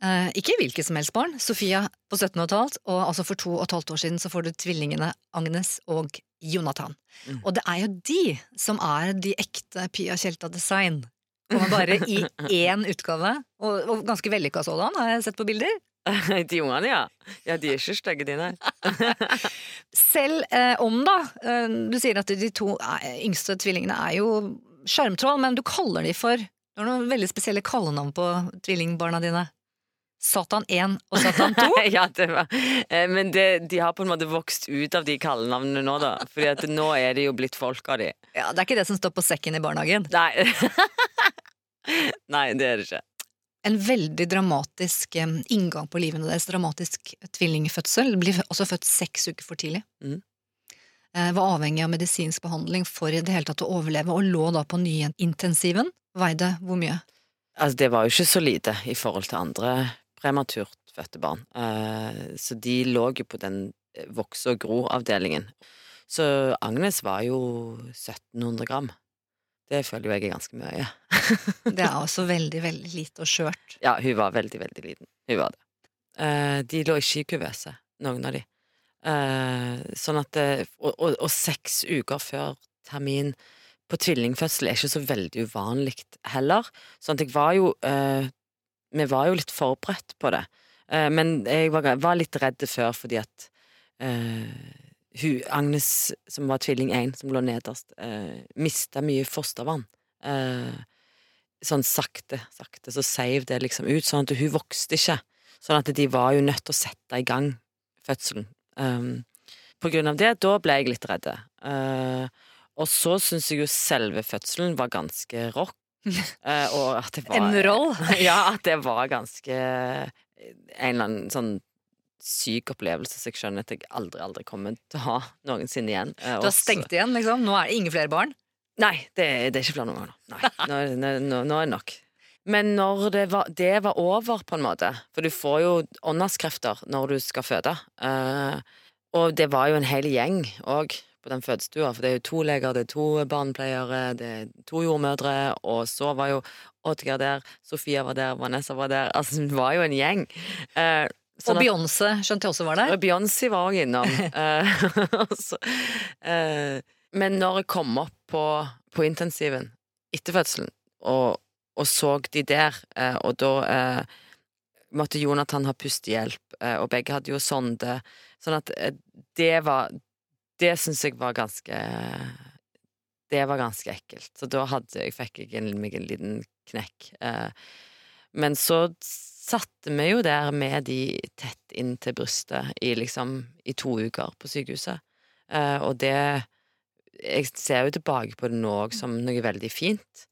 Eh, ikke hvilket som helst barn. Sofia på 17 og et halvt, og altså for to og et halvt år siden så får du tvillingene Agnes og Jonathan. Mm. Og det er jo de som er de ekte Pia Tjelta-design. Kommer bare i én utgave, og, og ganske vellykka sådan, har jeg sett på bilder. De ungene, ja. Ja, de er ikke stygge, de, nei. Selv eh, om, da, eh, du sier at de to eh, yngste tvillingene er jo sjarmtroll, men du kaller de for Du har noen veldig spesielle kallenavn på tvillingbarna dine. Satan 1 og Satan 2. ja, det var. eh, Men det, de har på en måte vokst ut av de kallenavnene nå, da. At nå er det jo blitt folk av de. Ja, Det er ikke det som står på sekken i barnehagen. Nei. Nei, det er det ikke. En veldig dramatisk eh, inngang på livene deres. Dramatisk tvillingfødsel. Blir også født seks uker for tidlig. Mhm. Eh, Var avhengig av medisinsk behandling for i det hele tatt å overleve, og lå da på nyintensiven. Veide hvor mye? Altså, det var jo ikke så lite i forhold til andre prematurt fødte barn. Eh, Så de lå jo på den eh, vokse- og gro-avdelingen. Så Agnes var jo 1700 gram. Det føler jo jeg er ganske mye. Det er også veldig, veldig lite og skjørt. Ja, hun var veldig, veldig liten. Hun var det. Eh, de lå i kuvøse, noen av de. Sånn at og, og, og seks uker før termin på tvillingfødsel er ikke så veldig uvanlig heller. Sånn at jeg var jo eh, Vi var jo litt forberedt på det. Eh, men jeg var, var litt redd før fordi at eh, hun, Agnes, som var tvilling 1, som lå nederst, eh, mista mye fostervann. Eh, sånn sakte, sakte, så seiv det liksom ut, sånn at hun vokste ikke. Sånn at de var jo nødt til å sette i gang fødselen. Um, på grunn av det, da ble jeg litt redd. Uh, og så syns jeg jo selve fødselen var ganske rock. Uh, og at det var En roll. ja, at det var ganske En eller annen sånn syk opplevelse så jeg skjønner at jeg aldri, aldri kommer til å ha noensinne igjen. Uh, Du har også- stengt igjen, liksom? Nå er det ingen flere barn? Nei, det, det er ikke barn ganger. Nei, nå, nå, nå, nå er det nok. Men når det var, det var over, på en måte For du får jo åndskrefter når du skal føde. Uh, og det var jo en hel gjeng òg på den fødestua. For det er jo to leger, det er to barnepleiere, det er to jordmødre, og så var jo Oddgeir der, Sofia var der, Vanessa var der. Altså, det var jo en gjeng. Eh, sånn Og Beyoncé skjønte jeg også var der. Beyoncé var òg innom. Eh, så, eh, men når jeg kom opp på, på intensiven etter fødselen, og, og så de der, eh, og da eh, måtte Jonathan ha pustehjelp, eh, og begge hadde jo sonde, sånn at det var Det syns jeg var ganske Det var ganske ekkelt. Så da jeg, fikk jeg meg en liten knekk. Eh, men så satte vi jo der med de tett inn til brystet i liksom i to uker på sykehuset. Eh, og det Jeg ser jo tilbake på det nå som noe veldig fint.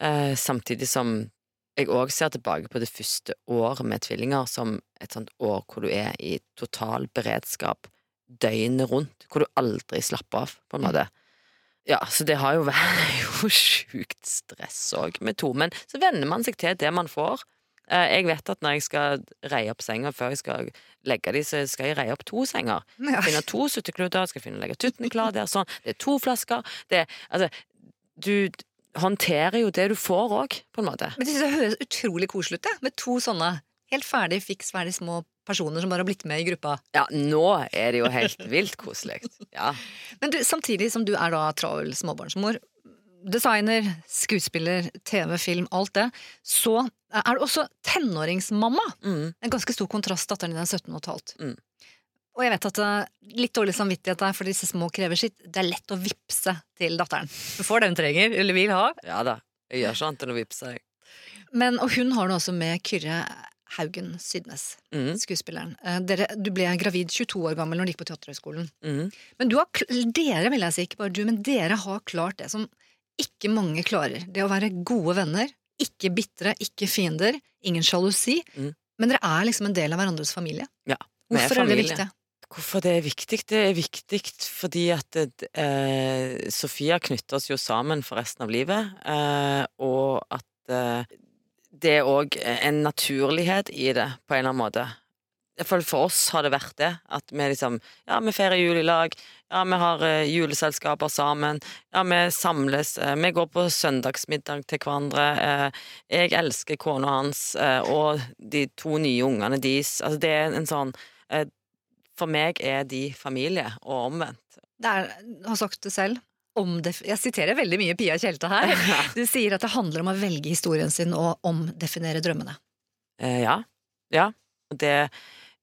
Eh, samtidig som jeg òg ser tilbake på det første året med tvillinger som et sånt år hvor du er i total beredskap døgnet rundt, hvor du aldri slapper av, på en måte. Ja, så det har jo vært jo sjukt stress òg med to, men så venner man seg til det man får. Eh, Jeg vet at når jeg skal reie opp senga før jeg skal legge de, så skal jeg reie opp to senger. Ja. Finne to suttekluter, skal finne legge tuttene klar der, sånn. Det er to flasker. Det, altså, du håndterer jo det du får òg, på en måte. Men det høres utrolig koselig ut, det, Med to sånne helt ferdig, fiks ferdig små personer som bare har blitt med i gruppa. Ja, nå er det jo helt vilt koselig. Ja. Men du, samtidig som du er da travel småbarnsmor, designer, skuespiller, TV, film, alt det, så er du også tenåringsmamma. Mm. En ganske stor kontrast. Datteren din er 17 og et halvt. Mm. Og jeg vet at er litt dårlig samvittighet der, for disse små krever sitt. Det er lett å vippse til datteren. Du får det hun trenger, eller vil ha. ja da. Jeg gjør sånt enn å vippse. jeg. Men, og hun har det også med Kyrre Haugen Sydnes, Mm. skuespilleren. Eh, Dere, du ble gravid 22 år gammel når du gikk på Teaterhøgskolen. Mm. Men du har, dere, vil jeg si, ikke bare du, men dere har klart det som ikke mange klarer. Det å være gode venner, ikke bitre, ikke fiender, ingen sjalusi. Mm. Men dere er liksom en del av hverandres familie. Ja. Hvorfor familie. Er det viktig? Hvorfor det er viktig? Det er viktig fordi at det, eh, Sofia knytter oss jo sammen for resten av livet, eh, og at eh, det er òg en naturlighet i det, på en eller annen måte. For, for oss har det vært det. At vi liksom Ja, vi feirer jul i lag. Ja, vi har eh, juleselskaper sammen. Ja, vi samles. eh, vi går på søndagsmiddag til hverandre. eh, jeg elsker kona hans eh, og de to nye ungene deres. Altså, det er en sånn eh, For meg er de familie, og omvendt. Det er, har sagt det selv. Jeg siterer veldig mye Pia Tjelte her. Du sier at det handler om å velge historien sin og omdefinere drømmene. Eh, ja. Ja. Og det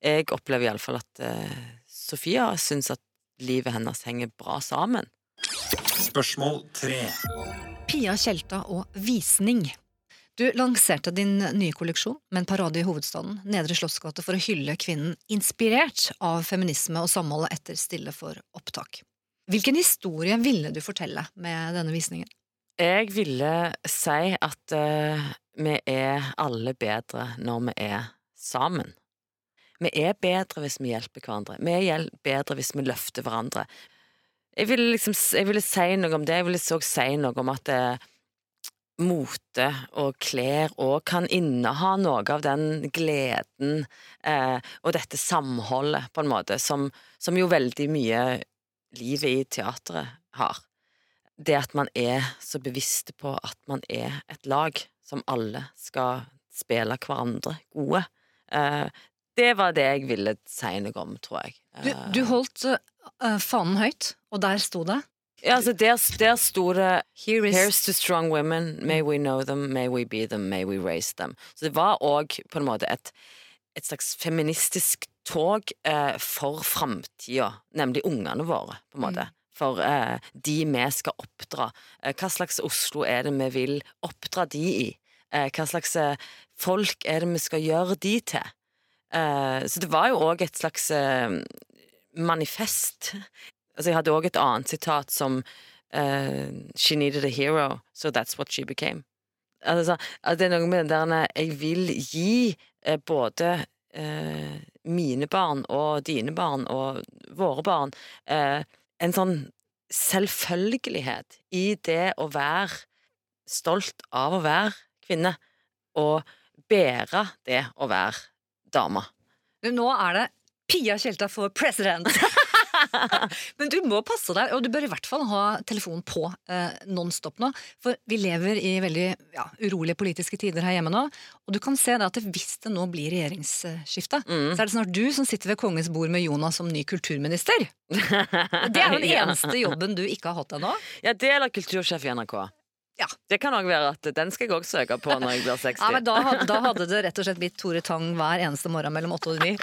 Jeg opplever iallfall at eh, Sofia syns at livet hennes henger bra sammen. Spørsmål tre. Pia Tjelta og visning. Du lanserte din nye kolleksjon med en parade i hovedstaden, Nedre Slottsgate, for å hylle kvinnen inspirert av feminisme og samholdet etter Stille for opptak. Hvilken historie ville du fortelle med denne visningen? Jeg ville si at uh, vi er alle bedre når vi er sammen. Vi er bedre hvis vi hjelper hverandre. Vi er bedre hvis vi løfter hverandre. Jeg ville liksom jeg ville si noe om det. Jeg ville også si noe om at eh, mote og klær òg kan inneha noe av den gleden eh, og dette samholdet, på en måte, som, som jo veldig mye livet i teatret har. Det at man er så bevisste på at man er et lag som alle skal spille hverandre gode. Eh, det var det jeg ville si noe om, tror jeg. Du, Eh, du holdt eh, fanen høyt, og der sto det ja, altså der, der sto det Here is Here's to strong women, may we know them, may we be them, may we raise them. Så det var òg på en måte et, et slags feministisk tog eh, for framtida, nemlig ungene våre, på en måte. For eh, de vi skal oppdra. Eh, hva slags Oslo er det vi vil oppdra de i? Eh, hva slags eh, folk er det vi skal gjøre de til? Eh, så det var jo òg et slags manifest. Altså, jeg hadde òg et annet sitat som eh, She needed a hero, so that's what she became. Altså, det er noe med den der Jeg vil gi både eh, mine barn og dine barn og våre barn eh, en sånn selvfølgelighet i det å være stolt av å være kvinne, og bære det å være dame. Nå er det Pia Tjelta for president! Men du må passe deg, og du bør i hvert fall ha telefonen på eh, nonstop nå. For vi lever i veldig ja, urolige politiske tider her hjemme nå. Og du kan se da at hvis det nå blir regjeringsskifte, Mm. så er det snart du som sitter ved kongens bord med Jonas som ny kulturminister. Det er jo den Ja. eneste jobben du ikke har hatt ennå. Ja, det eller kultursjef i NRK. Ja. Det kan òg være at den skal jeg òg søke på når jeg blir 60. Ja, men da, da hadde det rett og slett blitt Tore Tang hver eneste morgen mellom åtte og ni.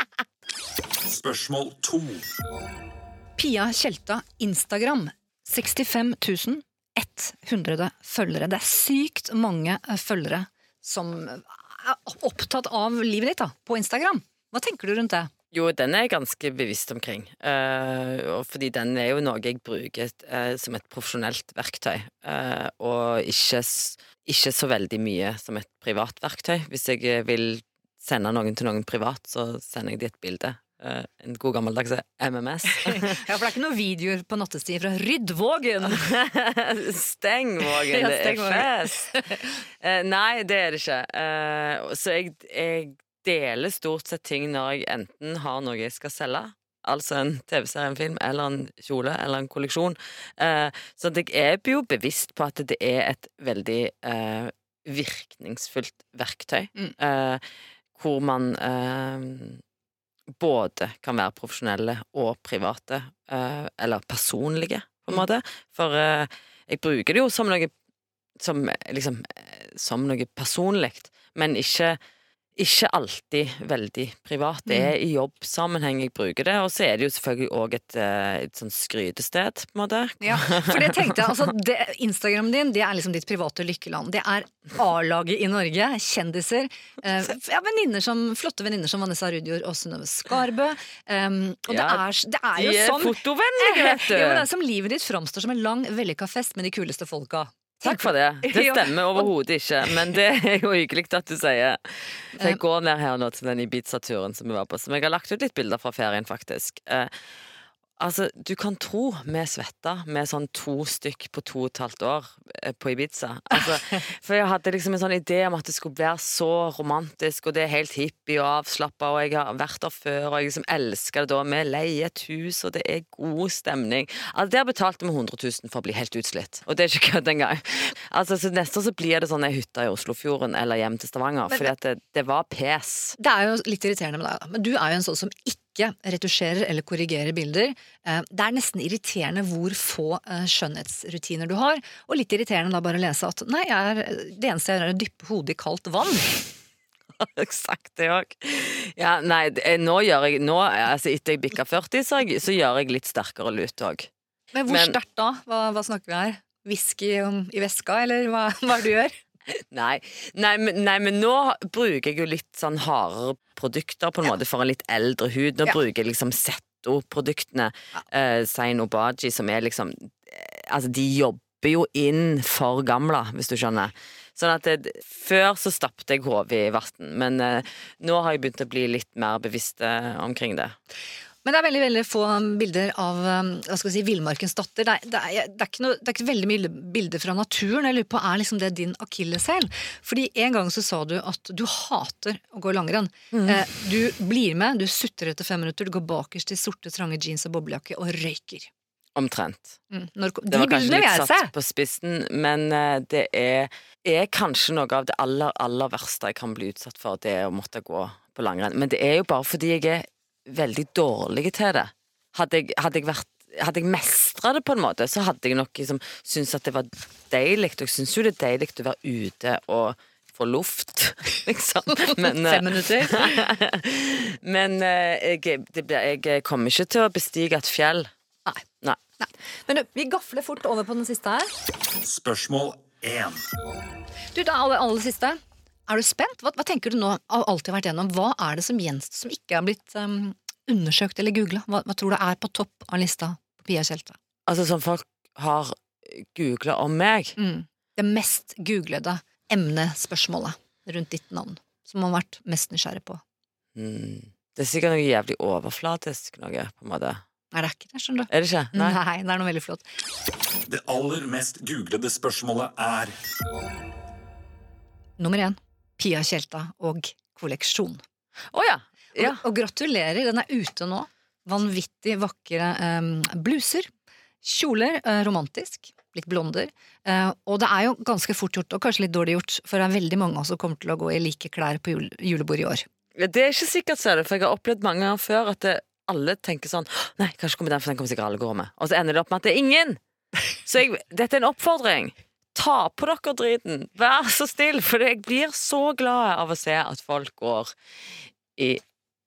Spørsmål to. Pia Tjelta Instagram. 65 100 følgere. Det er sykt mange eh, følgere som er opptatt av livet ditt da, på Instagram. Hva tenker du rundt det? Jo, den er jeg ganske bevisst omkring. Uh, fordi den er jo noe jeg bruker uh, som et profesjonelt verktøy. uh, og ikke, ikke så veldig mye som et privat verktøy. Hvis jeg vil sende noen til noen privat, så sender jeg de et bilde. Eh, en god gammeldags MMS. Ja, For det er ikke noen videoer på nattestid fra Ryddvågen! Steng vågen, det er fest! Uh, nei, det er det ikke. Uh, så jeg, jeg deler stort sett ting når jeg enten har noe jeg skal selge, altså en TV-serie, en film, eller en kjole, eller en kolleksjon. Eh, så jeg er jo bevisst på at det er et veldig eh, virkningsfullt verktøy, Mm. eh, hvor man både kan være profesjonelle og private, eh, eller personlige, på en Mm. måte. For eh, jeg bruker det jo som noe som, liksom, eh, som noe personlig, men ikke ikke alltid veldig privat. Det Mm. er i jobbsammenheng jeg bruker det, og så er det jo selvfølgelig òg et, eh, et sånn skrytested, på en måte. Ja, for det tenkte jeg, altså det, Instagramen din det er liksom ditt private lykkeland. Det er A-laget i Norge. Kjendiser. Eh, ja, veninner som, Flotte venninner som Vanessa Rudjord og Synnøve Skarbø. Um, og det, er, det er De jo er sånn fotovennlige, vet du! Ja, men det er som livet ditt framstår som en lang, vellykka fest med de kuleste folka. Takk for det. Det stemmer overhodet ikke, men det er jo hyggelig at du sier. Så jeg Eh. går ned her nå til den Ibiza-turen som vi var på, som jeg har lagt ut litt bilder fra ferien, faktisk. Altså, du kan tro vi svetta med sånn to stykk på to og et halvt år eh, på Ibiza. Altså, for jeg hadde liksom en sånn idé om at det skulle være så romantisk, og det er helt hippie og avslappa, og jeg har vært der før, og jeg liksom elsker det da. Vi leier et hus, og det er god stemning. Altså, der betalte vi 100 000 for å bli helt utslitt, og det er ikke kødd engang. Altså, så neste år så blir det sånn ei hytte i Oslofjorden eller hjem til Stavanger, at det, det var pes. Det er jo litt irriterende med deg, da. Men du er jo en sånn som ikke retusjerer eller korrigerer bilder. Eh, Det er nesten irriterende hvor få eh, skjønnhetsrutiner du har, og litt irriterende da bare å lese at nei, jeg er, det eneste jeg gjør er å dyppe hodet i kaldt vann. sagt det òg. Ja, nei, nå gjør jeg nå, altså Etter jeg bikka 40, så, jeg, så gjør jeg litt sterkere lut òg. Men hvor sterkt da? Hva, hva snakker vi her? Whisky i veska, eller hva, hva du gjør? Nei, nei, men, nei, men nå bruker jeg jo litt sånn hardere produkter på en måte for en litt eldre hud. Nå Ja. bruker jeg liksom Zetto-produktene. Uh, Zain Obaji, som er liksom eh, Altså, de jobber jo inn for gamle, hvis du skjønner. Sånn at det, Før så stappet jeg hodet i vann, men eh, nå har jeg begynt å bli litt mer bevisst eh, omkring det. Men det er veldig veldig få bilder av um, hva skal vi si, Villmarkens datter. Det er, det, er, det, er noe, det er ikke veldig mye bilder fra naturen. Jeg lurer på, Er liksom det din akilleshæl? Fordi en gang så sa du at du hater å gå langrenn. Eh, du blir med, du sutrer etter fem minutter, du går bakerst i sorte, trange jeans og boblejakke og røyker. Omtrent. Mm. Når, Det var kanskje litt satt på spissen, men eh, det er, er kanskje noe av det aller, aller verste jeg kan bli utsatt for, det å måtte gå på langrenn. Men det er jo bare fordi jeg er veldig dårlig til det. Hadde jeg, hadde jeg vært hadde jeg mestra det på en måte, så hadde jeg nok liksom syntes at det var deilig. Og jeg syns jo det er deilig å være ute og få luft, liksom. Men, eh, Fem minutter. men eh, jeg, jeg kommer ikke til å bestige et fjell. Nei. Nei. Nei. Men du, vi gafler fort over på den siste her. Spørsmål 1. Du, det aller, aller siste. Er du spent? Hva, hva tenker du nå av alt du har vært gjennom? Hva er det som gjenstår som ikke har blitt um, undersøkt eller googla? Hva, hva tror du er på topp av lista på Pia Tjelte? Altså som folk har googla om meg. Mm. Det mest googlede emnespørsmålet rundt ditt navn. Som man har vært mest nysgjerrig på. Mm. Det er sikkert noe jævlig overflatisk noe, på en måte. Nei, det er ikke det, skjønner du? Er det ikke? Nei. Nei. det er noe veldig flott. Det aller mest googlede spørsmålet er Nummer én. Pia Tjelta og kolleksjon. Oh, ja. ja. Og, og gratulerer, den er ute nå. Vanvittig vakre um, bluser. Kjoler, uh, romantisk. Litt blonder. Uh, og det er jo ganske fort gjort, og kanskje litt dårlig gjort, for det er veldig mange som kommer til å gå i like klær på jule julebordet i år. Det er ikke sikkert, ser du, for jeg har opplevd mange ganger før at det, alle tenker sånn Nei, kanskje kommer den, for den kommer sikkert alle gå med. Og så ender det opp med at det er ingen! Så jeg, dette er en oppfordring. Ta på dere driten. Vær så snill, for jeg blir så glad av å se at folk går i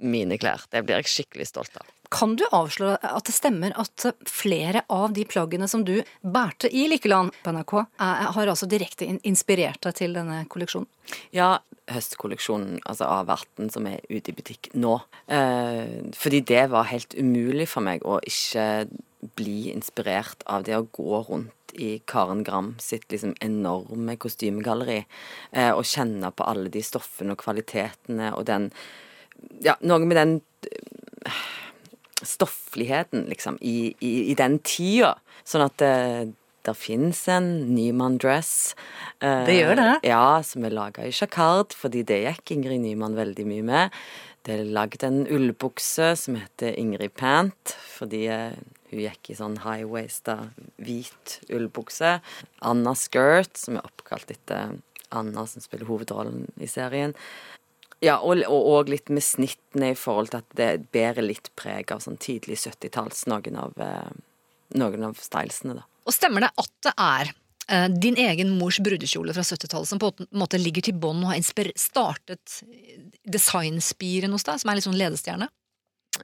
mine klær. Det blir jeg skikkelig stolt av. Kan du avsløre at det stemmer at flere av de plaggene som du bærte i Likeland på NRK, er, har altså direkte inspirert deg til denne kolleksjonen? Ja, høstkolleksjonen altså av verten som er ute i butikk nå. Eh, fordi det var helt umulig for meg å ikke bli inspirert av det å gå rundt i Karen Gram sitt liksom enorme kostymegalleri. Eh, og kjenne på alle de stoffene og kvalitetene og den Ja, noe med den eh, stoffligheten, liksom, i, i, i den tida. Sånn at det, der fins en Nyman Dress. eh, Det gjør det? Ja, som er laga i jacquard, fordi det gikk Ingrid Nyman veldig mye med. Det er lagd en ullbukse som heter Ingrid Pant, fordi eh, hun gikk i sånn high-waista, hvit ullbukse. Anna Skirt, som er oppkalt etter Anna som spiller hovedrollen i serien. Ja, og, og, litt med snittene i forhold til at det bærer litt preg av sånn tidlig 70-talls, noen eh, noen av stylesene, da. Og stemmer det at det er eh, din egen mors brudekjole fra 70-tallet som på en måte ligger til bånn og har startet designspiren hos deg, som er litt sånn ledestjerne?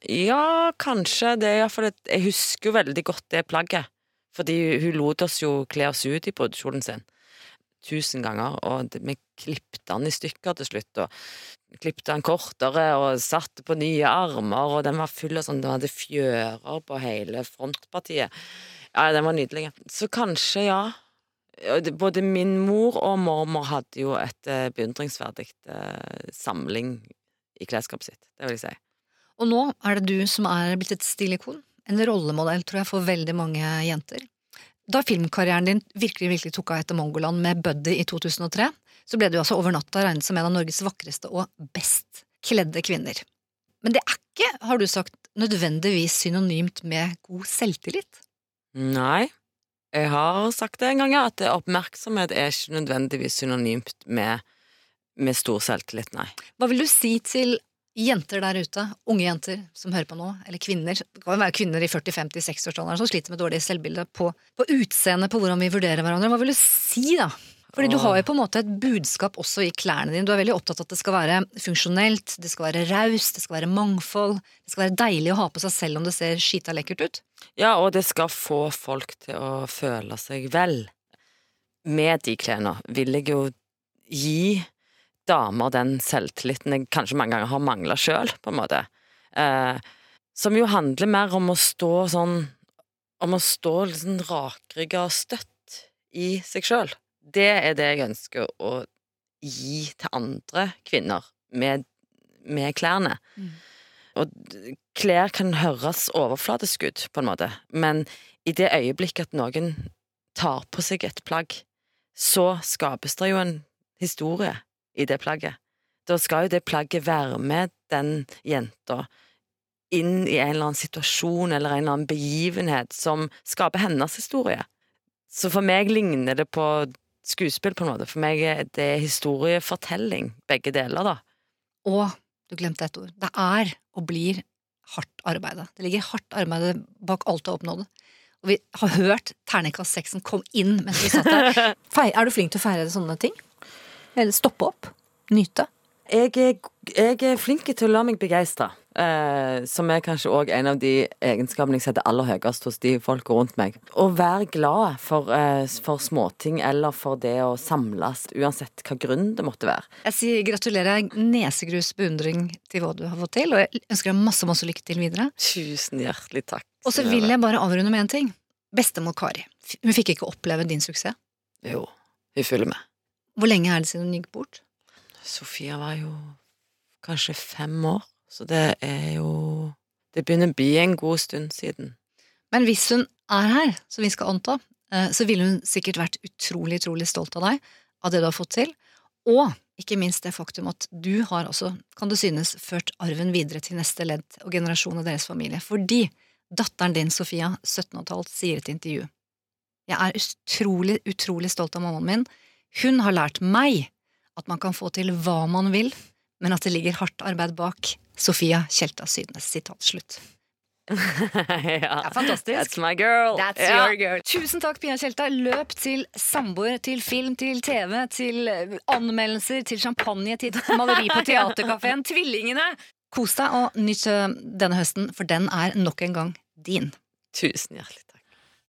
Ja, kanskje. Det iallfall Jeg husker jo veldig godt det plagget. Fordi hun lot oss jo kle oss ut i brudekjolen sin. Tusen ganger. Og vi klippte den i stykker til slutt. Og klippte den kortere og satte på nye armer. Og den var full av sånn Den hadde fjører på hele frontpartiet. Ja, den var nydelig. Så kanskje. Ja, Både min mor og mormor hadde jo et eh, beundringsverdig eh, samling i klesskapet sitt. Det vil jeg si. Og nå er det du som er blitt et stilikon. En rollemodell, tror jeg, for veldig mange jenter. Da filmkarrieren din virkelig virkelig tok av etter Mongoland med Buddy i 2003, så ble du altså over natta regnet som en av Norges vakreste og best kledde kvinner. Men det er ikke, har du sagt, nødvendigvis synonymt med god selvtillit? Nei. Jeg har sagt det en gang, at oppmerksomhet er ikke nødvendigvis synonymt med, med stor selvtillit, nei. Hva vil du si til jenter der ute, unge jenter som hører på nå, eller kvinner, det kan jo være kvinner i 40-50-60-årsalderen som sliter med dårlig selvbilde på, på utseendet, på hvordan vi vurderer hverandre. Hva vil du si, da? Fordi du har jo på en måte et budskap også i klærne dine. Du er veldig opptatt av at det skal være funksjonelt, det skal være raust, det skal være mangfold. Det skal være deilig å ha på seg selv om det ser skita lekkert ut. Ja, og det skal få folk til å føle seg vel. Med de klærne vil jeg jo gi damer den selvtilliten jeg kanskje mange ganger har mangla sjøl, på en måte. Eh, som jo handler mer om å stå sånn Om å stå litt sånn rakrygga og støtt i seg sjøl. Det er det jeg ønsker å gi til andre kvinner med, med klærne. Mm. Og klær kan høres overflatisk ut, på en måte, men i det øyeblikket at noen tar på seg et plagg, så skapes det jo en historie i det plagget. Da skal jo det plagget være med den jenta inn i en eller annen situasjon eller en eller annen begivenhet som skaper hennes historie. Så for meg ligner det på skuespill, på en måte. For meg er det historiefortelling, begge deler, da. Og du glemte et ord. Det er og blir hardt arbeid. Det ligger hardt arbeid bak alt du har oppnådd. Og vi har hørt terningkast seksen kom inn mens vi satt der. Er du flink til å feire sånne ting? Eller stoppe opp? Nyte? Jeg er, jeg er flink til å la meg begeistre. Eh, som er kanskje òg en av de egenskapene jeg setter aller høyest hos de folka rundt meg. Å være glad for, eh, for småting eller for det å samles, uansett hva grunn det måtte være. Jeg sier gratulerer, nesegrus beundring til hva du har fått til, og jeg ønsker deg masse, masse lykke til videre. Tusen hjertelig takk. Og så vil jeg bare avrunde med en ting. Bestemor Kari. Hun fikk ikke oppleve din suksess. Jo, hun følger med. Hvor lenge er det siden hun gikk bort? Sofia var jo kanskje fem år, så det er jo Det begynner å bli en god stund siden. Men hvis hun er her, som vi skal anta, eh, så ville hun sikkert vært utrolig, utrolig stolt av deg, av det du har fått til, og ikke minst det faktum at du har også, kan det synes, ført arven videre til neste ledd og generasjon av deres familie, fordi datteren din, Sofia, 17,5, sier i et intervju Jeg er utrolig, utrolig stolt av mammaen min. Hun har lært meg at man kan få til hva man vil, men at det ligger hardt arbeid bak. Sofia Tjelta Sydnes. Sitat slutt. ja, er fantastisk. That's my girl. That's yeah. your girl. Tusen takk, Pia Tjelta. Løp til samboer, til film, til TV, til eh, anmeldelser, til champagne, til maleri på Teaterkafeen. Tvillingene! Kos deg og nyt eh, denne høsten, for den er nok en gang din. Tusen hjertelig.